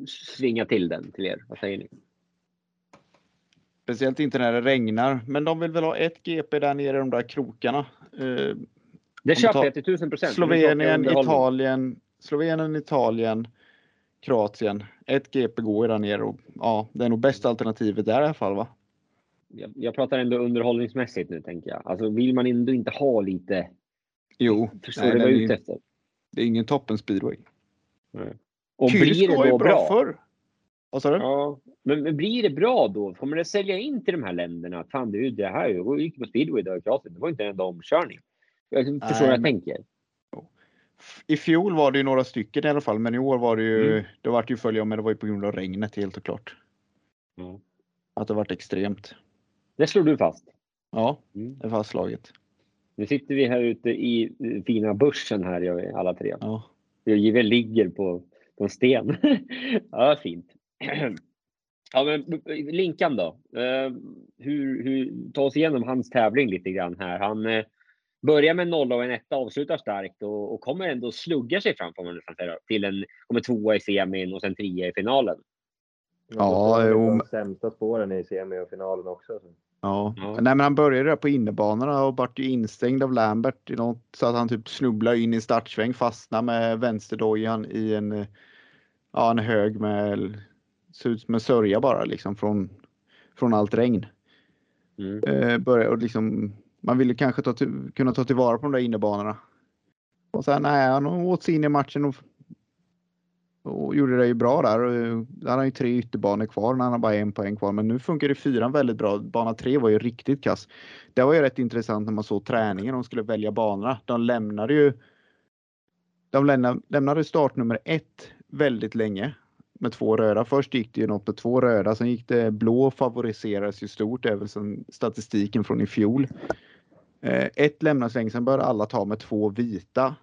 svinga till den till er? Vad säger ni? Speciellt inte när det regnar. Men de vill väl ha ett GP där nere i de där krokarna. Eh, Det köper jag till tusen procent. Slovenien, Italien, Slovenien, Italien, Kroatien. Ett GP går ju där nere och ja, det är nog bästa alternativet där i alla fall va? Jag, jag pratar ändå underhållningsmässigt nu tänker jag. Alltså vill man ändå inte ha lite... Jo, Förstår nej, du vad jag är ute efter? Det är ingen toppen speedway. Och Kyrsk blir det då bra, bra? förr. Vad sa du? Ja, men, men blir det bra då? Kommer det sälja in till de här länderna? Fan du, det här jag gick på speedway där i Kroatien. Det var inte en enda omkörning. Jag förstår Nej, vad jag men- tänker. I fjol var det ju några stycken i alla fall, men i år var det ju, Mm. det vart ju följa men det var ju på grund av regnet helt och klart. Ja. Att det vart extremt. Det slår du fast. Ja, Mm. det är fastslaget. Nu sitter vi här ute i eh, fina börsen här, jag är alla tre. Ja. Vi väl ligger på, på en sten. ja, fint. ja, men Linkan då? Eh, hur, hur, ta oss igenom hans tävling lite grann här. Han eh, börjar med en nolla och en etta, avslutar starkt och, och kommer ändå slugga sig fram får man nästan säga, till en kommer tvåa i semin och sen trea i finalen. Ja, det jo, de sämsta spåren i semifinalen också. Ja. Ja. Nej, men han började där på innebanorna och vart ju instängd av Lambert i något, så att han typ snubblade in i startsväng, fastnade med vänsterdojan i en, ja, en hög med, ser ut som en sörja bara liksom från, från allt regn. Mm. Eh, börja, och liksom, man ville kanske ta kunna ta tillvara på de där innebanorna. Och sen nej, han åt sig in i matchen och, och gjorde det ju bra där. Han eh, Där har han ju tre ytterbanor kvar när han har bara en poäng kvar. Men nu funkar ju fyran väldigt bra. Bana tre var ju riktigt kass. Det var ju rätt intressant när man såg träningen. De skulle välja banorna. De lämnade ju. De lämnade, startnummer ett väldigt länge med två röda. Först gick det ju något med två röda, sen gick det blå favoriseras ju stort. Det är väl som statistiken från i fjol. Eh, ett lämnades länge, sen började alla ta med två vita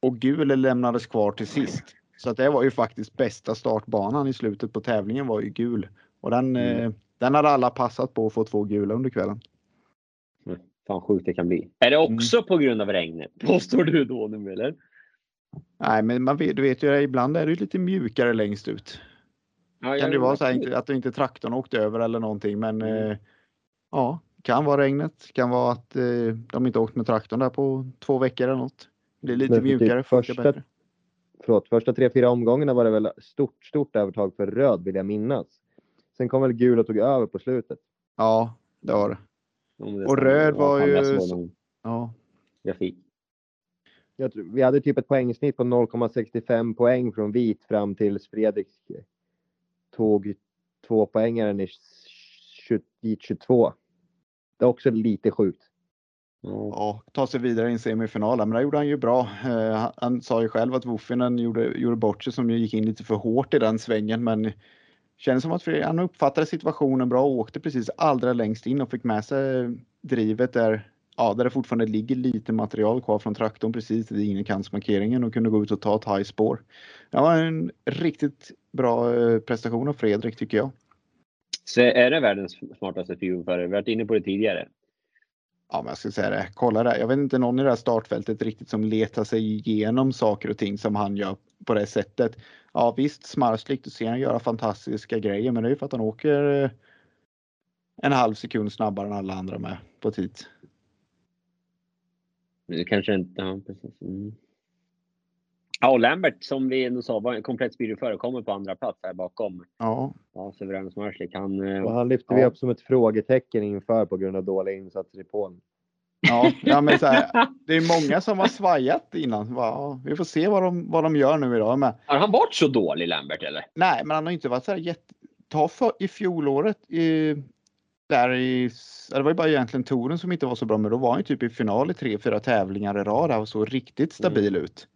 och gul lämnades kvar till sist. Så att det var ju faktiskt bästa startbanan i slutet på tävlingen var ju gul och den, eh, den hade alla passat på att få två gula under kvällen. Fan sjukt det kan bli. Är det också på grund av regnet? Påstår du då nu eller? Nej, men man vet, du vet ju ibland är det lite mjukare längst ut. Ja, Kan det vara så här, inte- att det inte traktorn åkte över eller någonting, men eh, ja, kan vara regnet, kan vara att eh, de inte åkt med traktorn där på två veckor eller något. Blir lite typ mjukare, funkar första- bättre. Förlåt, första tre, fyra omgångarna var det väl stort, stort övertag för röd vill jag minnas. Sen kom väl gul och tog över på slutet. Ja, det var det. Och röd var ju Ja, grafik. Jag tror, vi hade typ ett poängsnitt på 0,65 poäng från vit fram till Fredrik tog två poängaren i 20, i 22. Det är också lite sjukt. Ja. ta sig vidare i en semifinal, men det gjorde han ju bra. Eh, han, sa ju själv att Wuffinen gjorde, gjorde bort sig som ju gick in lite för hårt i den svängen, men känns som att han uppfattade situationen bra och åkte precis allra längst in och fick med sig drivet där, ja, där det fortfarande ligger lite material kvar från traktorn precis i innerkantsmarkeringen och kunde gå ut och ta ett high spår. Det var en riktigt bra eh, prestation av Fredrik tycker jag. Så är det världens smartaste fyrhjulsförare? Vi har varit inne på det tidigare. Ja, men jag ska säga det. Kolla där. Jag vet inte någon i det här startfältet riktigt som letar sig igenom saker och ting som han gör på det sättet. Ja visst, Smarslik, du ser han göra fantastiska grejer, men det är ju för att han åker eh, en halv sekund snabbare än alla andra med på tid. Det kanske inte... Ja, precis. Mm. Ja, och Lambert som vi ändå sa var en komplett speedwayförare kommer på andra plats här bakom. Ja, Ja. Han... eh, Och han lyfte vi Ja. upp som ett frågetecken inför på grund av dåliga insatser i Polen. ja, ja men så här, det är många som har svajat innan. Va, ja, vi får se vad de, vad de gör nu idag med. Har han varit så dålig Lambert eller? Nej, men han har inte varit så här jätte... Ta för, i fjolåret i, där i, det var ju bara egentligen touren som inte var så bra, men då var han ju typ i final i tre, fyra tävlingar i rad och såg riktigt stabil ut.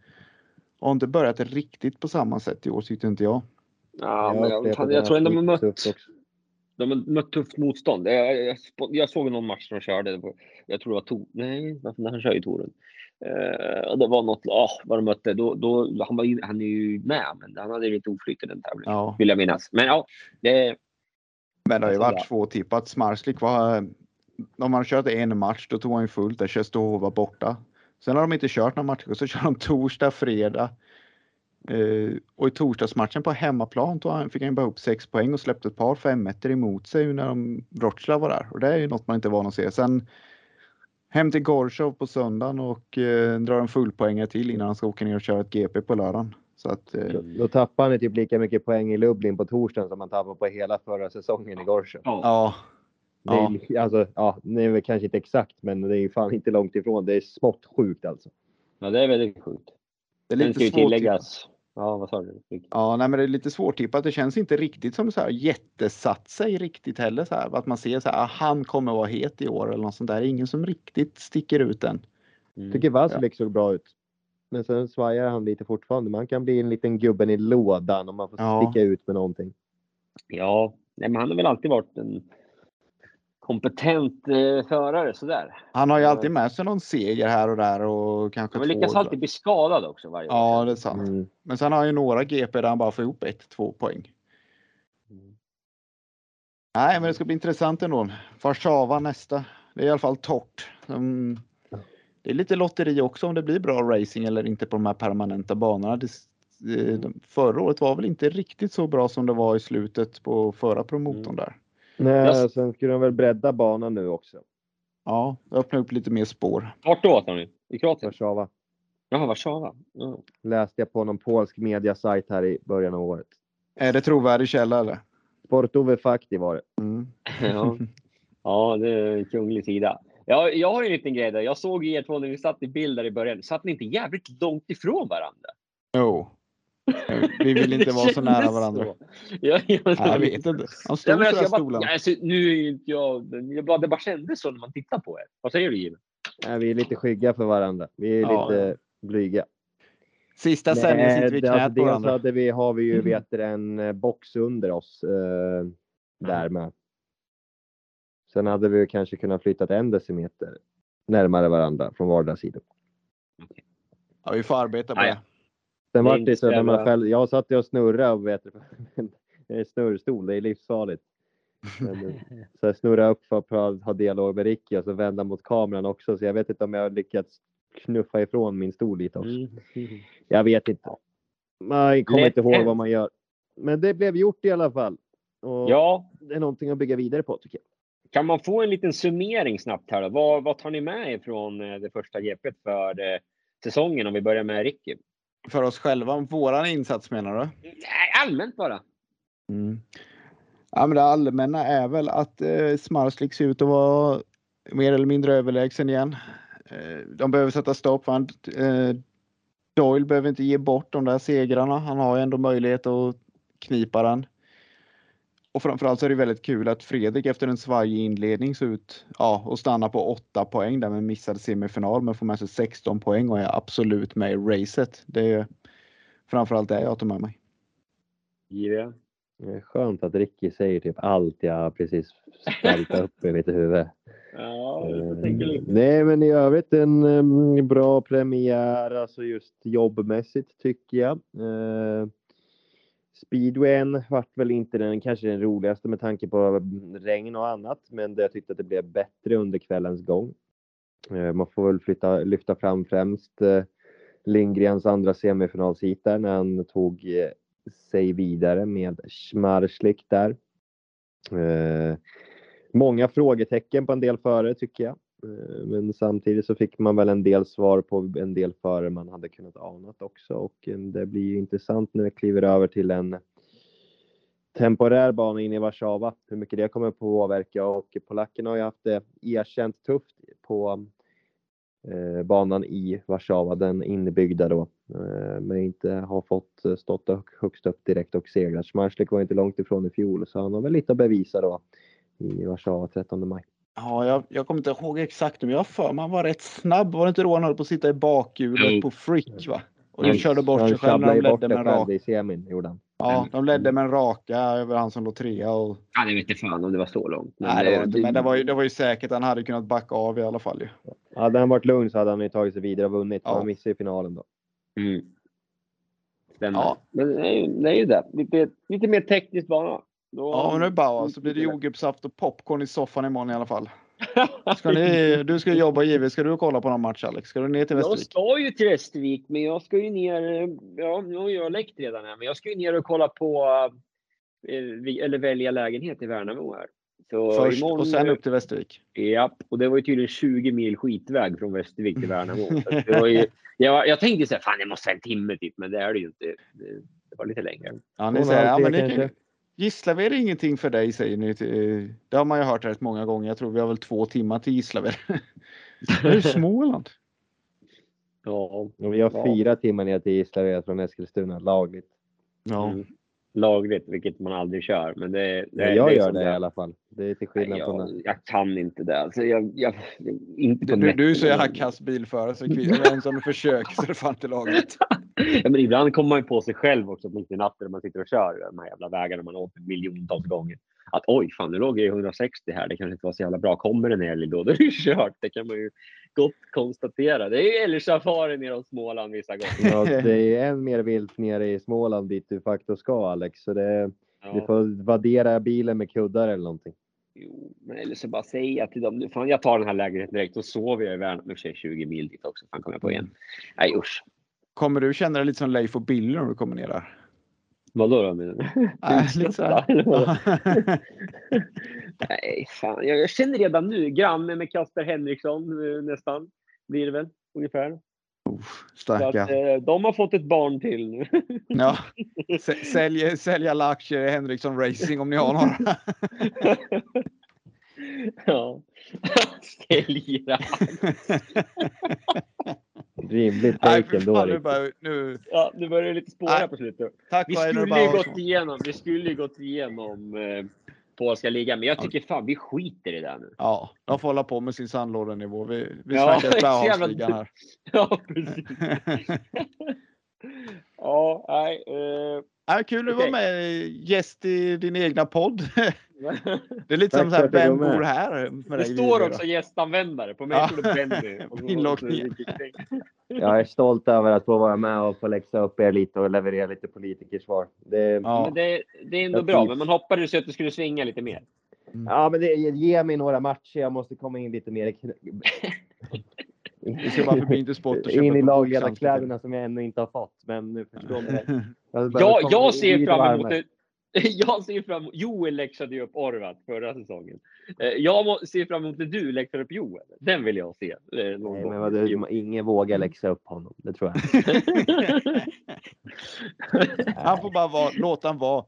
Och har inte börjat riktigt på samma sätt i år tyckte inte jag. Ja, men jag, jag han tror ändå de har mött, de har mött tufft motstånd. Jag, jag, jag såg någon match när de körde. Jag tror det var Tor. Nej, han kör ju. Uh, och det var något, ah, vad de mötte. Då, då, han, var, han är ju med, men han hade lite oflyt i den tävlingen. Ja. Vill jag minnas. Men ja, det, Men det har ju Alltså, varit svårtippat. Smarslik var de har kört en match, då tog han ju fullt där Tjestova borta. Sen har de inte kört några matcher och så kör de torsdag, fredag. Eh, och i torsdagsmatchen på hemmaplan tog han, fick han bara upp 6 poäng och släppte ett par femmeter emot sig när de, Wroclaw var där. Och det är ju något man inte är van att se. Sen hem till Gorshov på söndagen och eh, drar en fullpoängare till innan han ska åka ner och köra ett GP på lördagen. Så att, eh, Då, då tappar han typ lika mycket poäng i Lublin på torsdagen som han tappade på hela förra säsongen i Gorshov. ja, Det är, alltså, ja, det är väl kanske inte exakt, men det är ju fan inte långt ifrån. Det är smått sjukt alltså. Ja, det är väldigt sjukt. det är lite ska ju svårt. tilläggas. Ja, vad sa du? Ja, nej, men det är lite svårtippat. Det känns inte riktigt som så här jättesatt sig riktigt heller. Så här, att man ser så här, ah, han kommer vara het i år eller något sånt där. Det är ingen som riktigt sticker ut än. Mm. Tycker Vasilek såg bra ut. Men sen svajar han lite fortfarande. Man kan bli en liten gubben i lådan om man får Ja. sticka ut med någonting. Ja, nej, men han har väl alltid varit en kompetent eh, förare sådär. Han har ju alltid med sig någon seger här och där och kanske Han två. lyckas alltid bli skadad också varje år. Ja, det är sant. Mm. Men sen har han ju några GP där han bara får ihop ett, två poäng. Mm. Nej, men det ska bli intressant ändå. Warszawa nästa. Det är i alla fall torrt. Mm. Det är lite lotteri också om det blir bra racing eller inte på de här permanenta banorna. Det, eh, de- förra året var väl inte riktigt så bra som det var i slutet på förra promotorn Mm. där. Nej, Jag- sen skulle de väl bredda banan nu också. Ja, öppna upp lite mer spår. Vart då ni? I Kroatien? Warszawa. Jaha, Warszawa. Ja. Läste jag på någon polsk mediasajt här i början av året. Är det trovärdig källa eller? Sportove Fakti var det. Mm. Ja. ja, det är en kunglig sida. Ja, jag har ju en liten grej där. Jag såg er två när vi satt i bild där i början. Satt ni inte jävligt långt ifrån varandra? Jo. Vi vill inte vara så nära varandra. så. Ja, jag, vet inte. De Ja, stod för alltså, bara, stolarna. ja, alltså, nu är ju inte jag, jag bara, det bara kändes så när man tittar på er. Vad säger du Jim? Nej, vi är lite skygga för varandra. Vi är Ja. lite blyga. Sista sändningen sitter vi det- knät alltså, på dels varandra. hade vi, har vi ju Mm. vet en eh, box under oss eh, där med. Sen hade vi ju kanske kunnat flyttat en decimeter närmare varandra från vardera sida. Ja, vi får arbeta på Ja, det. Sen Det är var inte det så när man själv, jag satt och snurrade och vet du, snurrstol, det är livsfarligt. Men, eh, så jag snurrade upp för att ha dialog med Ricky och så vända mot kameran också. Så jag vet inte om jag har lyckats knuffa ifrån min stol lite också. Mm. Jag vet inte. Man kommer inte ihåg vad man gör. Men det blev gjort i alla fall. Och Ja, Det är någonting att bygga vidare på tycker jag. kan man få en liten summering snabbt här då? Vad, vad tar ni med er från eh, det första GPet för eh, säsongen om vi börjar med Ricky? För oss själva, våran insats menar du? Nej, allmänt bara. Mm. Ja, men det allmänna är väl att eh, Smarslik ser ut att vara mer eller mindre överlägsen igen. Eh, de behöver sätta stopp han, eh, Doyle behöver inte ge bort de där segrarna. Han har ju ändå möjlighet att knipa den. Och framförallt så är det väldigt kul att Fredrik efter en svajig inledning ser ut ja, och stanna på 8 poäng där med missad semifinal men får med sig 16 poäng och är absolut med i racet. Det är framförallt det jag tar med mig. Giviga. Det är skönt att Ricky säger typ allt jag precis spaltat upp i mitt huvud. Ja, Eh. Nej, men i övrigt en em, bra premiär, alltså just jobbmässigt tycker jag. Eh, Speedwayen vart väl inte den kanske den roligaste med tanke på mm, regn och annat, men det, jag tyckte att det blev bättre under kvällens gång. Eh, man får väl flytta, lyfta fram främst eh, Lindgrens andra semifinalshit där när han tog eh, sig vidare med Schmarslik där. Eh, många frågetecken på en del förare tycker jag. Eh, men samtidigt så fick man väl en del svar på en del före man hade kunnat anat också och eh, det blir ju intressant när vi kliver över till en temporär bana in i Warszawa, hur mycket det kommer påverka och polackerna har ju haft det erkänt tufft på eh, banan i Warszawa, den inbyggda då, men inte har fått stått högst upp direkt och segrat. Schmarslik var inte långt ifrån i fjol så han har väl lite att bevisa då i Warszawa 13 maj. Ja, jag, jag kommer inte ihåg exakt, men jag för mig han var rätt snabb. Var det inte då han höll på att sitta i bakhjulet Jo. på Frick? Va? Och Han- de körde bort sig själv när de ju ledde det med en raka. i semin, gjorde han. Ja, de ledde med en raka över han som låg trea. Och, Ja, det vet inte fan om det var så långt. Men nej, det var inte, men det var, ju, det var ju säkert han hade kunnat backa av i alla fall. Ju. Hade han varit lugn så hade han ju tagit sig vidare och vunnit. Ja. Han missade i finalen då. Mm. Stämmer. Ja. Men det är ju det. Är ju det. Lite, lite mer tekniskt bana. Då, Ja, nu bara så blir det jordgubbssaft och popcorn i soffan imorgon i alla fall. Ska ni, du ska jobba givet. Ska du kolla på någon match Alex? Ska du ner till Jag Västervik? ska ju till Västervik, men jag ska ju ner. Ja, nu har jag läckt redan här, men jag ska ju ner och kolla på eh, eller välja lägenhet i Värnamo här. Så Först imorgon- och sen upp till Västervik. Ja, och det var ju tydligen 20 mil skitväg från Västervik till Värnamo. Det var ju, jag, jag tänkte så här, fan det måste vara en timme typ, men det är det ju inte. Det, det var lite längre. Ja, ni säger, ja, men ni kan. Gislaved är ingenting för dig säger ni. till- Det har man ju hört rätt många gånger. Jag tror vi har väl två timmar till Gislaved. det är ju Småland. Ja, vi har Ja. fyra timmar ner till Gislaved från Eskilstuna lagligt. Ja. mm, lagligt, vilket man aldrig kör. Men det, det, Men jag det gör det i är. alla fall. Det är till skillnad från jag, jag kan inte det. Alltså, jag, jag, inte på Du, du är så jävla kass bilförare så ens om du försöker så är det fan inte lagligt. Ja, men ibland kommer man ju på sig själv också mitt i natten när man sitter och kör de här jävla vägarna man åkt miljontals gånger. Att oj, fan nu låg jag i 160 här. Det kanske inte var så jävla bra. Kommer en älg då, då är det kört. Det kan man ju gott konstatera. Det är ju älgsafari nere hos Småland vissa gånger. Ja, det är än mer vilt nere i Småland dit du faktiskt ska Alex. Så det, du Ja. får vaddera bilen med kuddar eller någonting. Jo, men eller så bara säga till dem. nu, Fan, jag tar den här lägenheten direkt. Då sover jag i Värnamo. I och för sig 20 mil dit också. Fan kommer jag på igen. Nej usch. Kommer du känna dig lite som Leif och Billy när du kommer ner där? Vadå då menar du? Nej, lite så? Nej, fan. Jag, jag känner redan nu. Granne med Kasper Henriksson eh, nästan. Blir det väl ungefär. Så att, eh, de har fått ett barn till nu. Ja. Sälj, sälj alla aktier i Henriksson Racing om ni har några. ja. Sälja. Rimligt take ändå. nu, bara, nu, Ja, nu börjar det lite spåra Nej. på slutet. tack Vi skulle ju gått igenom, vi skulle ju gått igenom eh, polska ligan, men jag tycker fan vi skiter i det nu. Ja, de får hålla på med sin sandlådenivå. Vi, vi Ja, snackar Bauhausligan här. Ja, precis. ja, nej. Eh, Ja, kul att Okej. vara med gäst i din egna podd. Det är lite Tack som så här, för att du vem med. bor här? Med det står också då? gästanvändare. På mig Ja. står det Benny. Och så- Inloggningen. Jag är stolt över att få vara med och få läxa upp er lite och leverera lite politikersvar. Det, ja. Ja. Det, det är ändå Jag bra, men man hoppades ju att det skulle svinga lite mer. men det, ge mig några matcher. Jag måste komma in lite mer i Vi ska bara förbi inte sport och köpa in i lagledarkläderna som jag ännu inte har fått. Men nu förstår. Jag Jag, jag ser fram emot det. Jag ser fram emot, Joel läxade ju upp Orvat förra säsongen. Eh, Jag ser fram emot när du läxar upp Joel. Den vill jag se. eh, Nej, men vad, det- ingen vågar läxa upp honom. Det tror jag. Han får bara vara, låta han vara.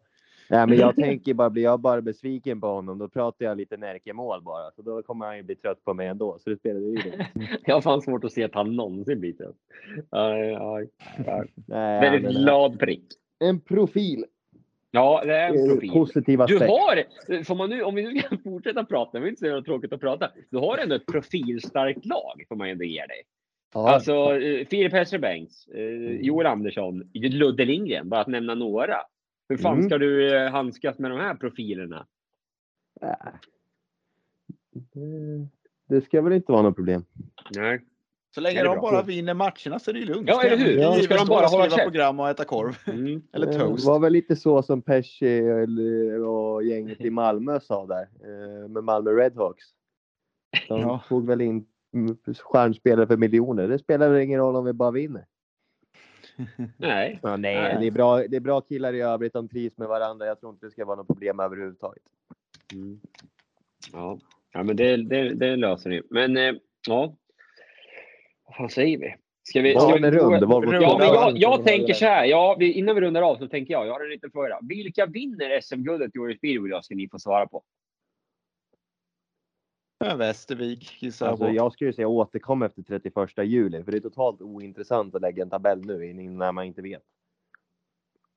Nej, men jag tänker bara, blir jag bara besviken på honom, då pratar jag lite Närke-mål bara. Så då kommer han ju bli trött på mig ändå. Så det spelar ju ingen roll. Jag har fan svårt att se att han någonsin blir trött. Aj, aj, aj. Nej, Väldigt glad prick. En profil. Ja, det är en profil. Positiv Du har, får man nu, om vi nu ska fortsätta prata, det är inte så tråkigt att prata. Du har ändå ett profilstarkt lag, får man ändå ge dig. Ja, Alltså, eh, Filip Hesselbänks, eh, Joel Andersson, Ludde Lindgren, bara att nämna några. Hur fan Mm. ska du eh, handskas med de här profilerna? äh. Det ska väl inte vara något problem. Nej. Så länge det de bara vinner matcherna så är det lugnt. Ja, eller hur? Ja. Ska de bara hålla käft? program och äta korv. Mm. Eller Det toast. var väl lite så som Pesci och gänget i Malmö sa där eh, med Malmö Redhawks. De Ja. tog väl in stjärnspelare för miljoner. Det spelar väl ingen roll om vi bara vinner. Nej. Ja, nej, Nej. Det, är bra, det är bra killar i övrigt. De trivs med varandra. Jag tror inte det ska vara något problem överhuvudtaget. Mm. Ja. ja, men det, det, det löser ni. Men eh, ja, vad fan säger vi? Ska vi, ska är vi rund. Volvo Ja, men jag, jag tänker så här. Ja, vi, innan vi rundar av så tänker jag. Jag har en liten fråga. Vilka vinner SM-guldet i årets Speedway? Ska ni få svara på. Västervik gissar jag Alltså, på. jag skulle säga återkom efter 31 juli. För det är totalt ointressant att lägga en tabell nu in- när man inte vet.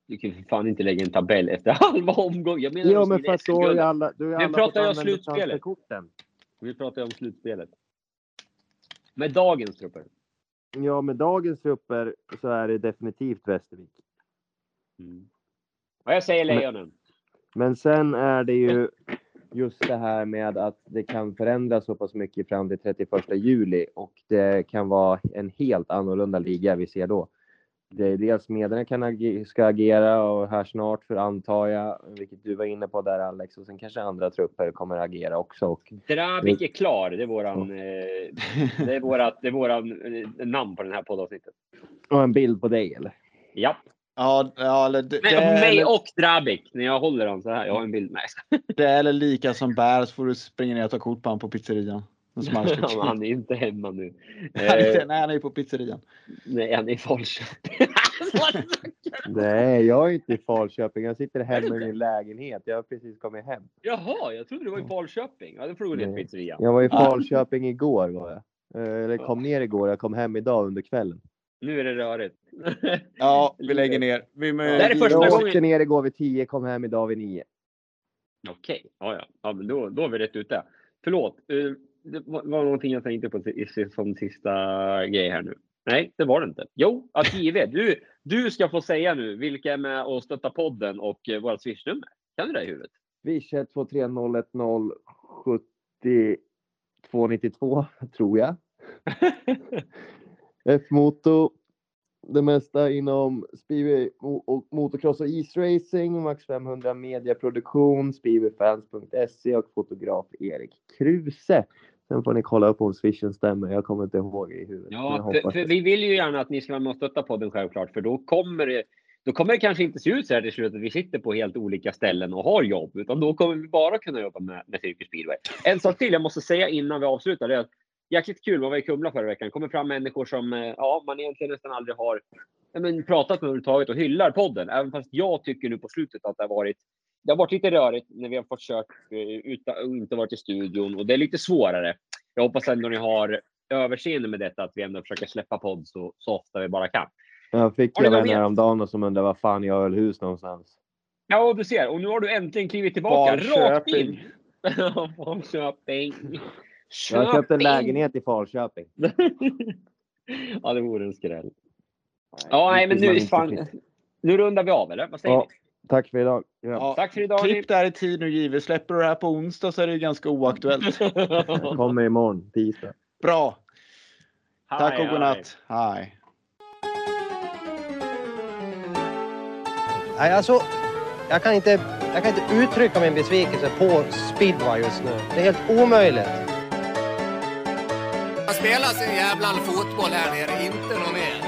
Du kan för fan inte lägga en tabell efter halva omgången. Jag menar Ja, de men att då ju SM-guldet. alla, då har ju Nu alla pratar jag slutspelet. Vi pratar ju om slutspelet. Med dagens trupper. Ja, med dagens trupper så är det definitivt Västervik. Mm. Och jag säger Lejonen. Men sen är det ju just det här med att det kan förändras så pass mycket fram till 31 juli och det kan vara en helt annorlunda liga vi ser då. Det är dels medierna kan ag- ska agera och här snart för antar jag, vilket du var inne på där Alex, och sen kanske andra trupper kommer agera också. Och Drabic är klar. Det är våran, eh, det är vårat, det är våran eh, namn på den här poddavsnittet. och en bild på dig eller? Ja, Ja, ja eller det, Nej, det, är, mig eller- och Drabic. När jag håller dem så här. Jag har en bild med. det är eller lika som bär så får du springa ner och ta kort på honom på pizzerian. Han är inte hemma nu. Han är- Eh, Nej, han är ju på pizzerian. nej, han är i Falköping. Nej, jag är inte i Falköping. Jag sitter hemma i min lägenhet. Jag har precis kommit hem. Jaha, jag trodde du var i Falköping. Ja, då får du gå pizzerian. Jag var i. Falköping igår var jag. Eh, Eller kom ner igår. Jag kom hem idag under kvällen. Nu är det rörigt. Ja, vi lägger ner. Vi Det här är första Jag gången- åkte ner igår vid 10, kom hem idag vid 9. Okej, ja, ja. ja men då, då är vi rätt ute. Förlåt, eh, det var någonting jag tänkte på som sista grej här nu. Nej, det var det inte. Jo, att JW, du, du ska få säga nu vilka är med och stöttar podden och eh, vårt swishnummer. Kan du det i huvudet? Swish 123010 70 292 tror jag. F-moto. Det mesta inom speedway och motocross och isracing. Max 500 mediaproduktion. Speedwayfans.se och fotograf Erik Kruse. Sen får ni kolla upp om swishen stämmer. Jag kommer inte ihåg i huvudet. Ja, för, för vi vill ju gärna att ni ska vara med och stötta podden självklart, för då kommer det då kommer det kanske inte se ut så här till slut att vi sitter på helt olika ställen och har jobb, utan då kommer vi bara kunna jobba med, med Cirkus Speedway. En sak till jag måste säga innan vi avslutar, det är att jäkligt kul, man var i Kumla förra veckan, kommer fram människor som eh, ja, man egentligen nästan aldrig har men, pratat med överhuvudtaget och hyllar podden. Även fast jag tycker nu på slutet att det har varit det har varit lite rörigt när vi har fått kört eh, utan, och inte varit i studion och det är lite svårare. Jag hoppas ändå ni har överseende med detta, att vi ändå försöker släppa podd så, så ofta vi bara kan. Jag fick vänner mer? häromdagen som undrade var fan jag höll hus någonstans. Ja, och du ser. Och nu har du äntligen klivit tillbaka. Rakt in. Falköping. Falköping. Jag har köpt en Köping. lägenhet i Falköping. ja, det vore en skräll. Ja, nej, men nu, fan, nu rundar vi av, eller? Vad säger Ja. ni? Tack för idag. Ja. Ja, Tack för idag. Klipp där i tid nu givet. Släpper du det här på onsdag så är det ju ganska oaktuellt. Kommer imorgon, tisdag. Bra. Tack Hej, och godnatt. Hej. Nej, alltså, jag kan inte, jag kan inte uttrycka min besvikelse på speedway just nu. Det är helt omöjligt. Man spelar sin jävla fotboll här nere, inte något mer.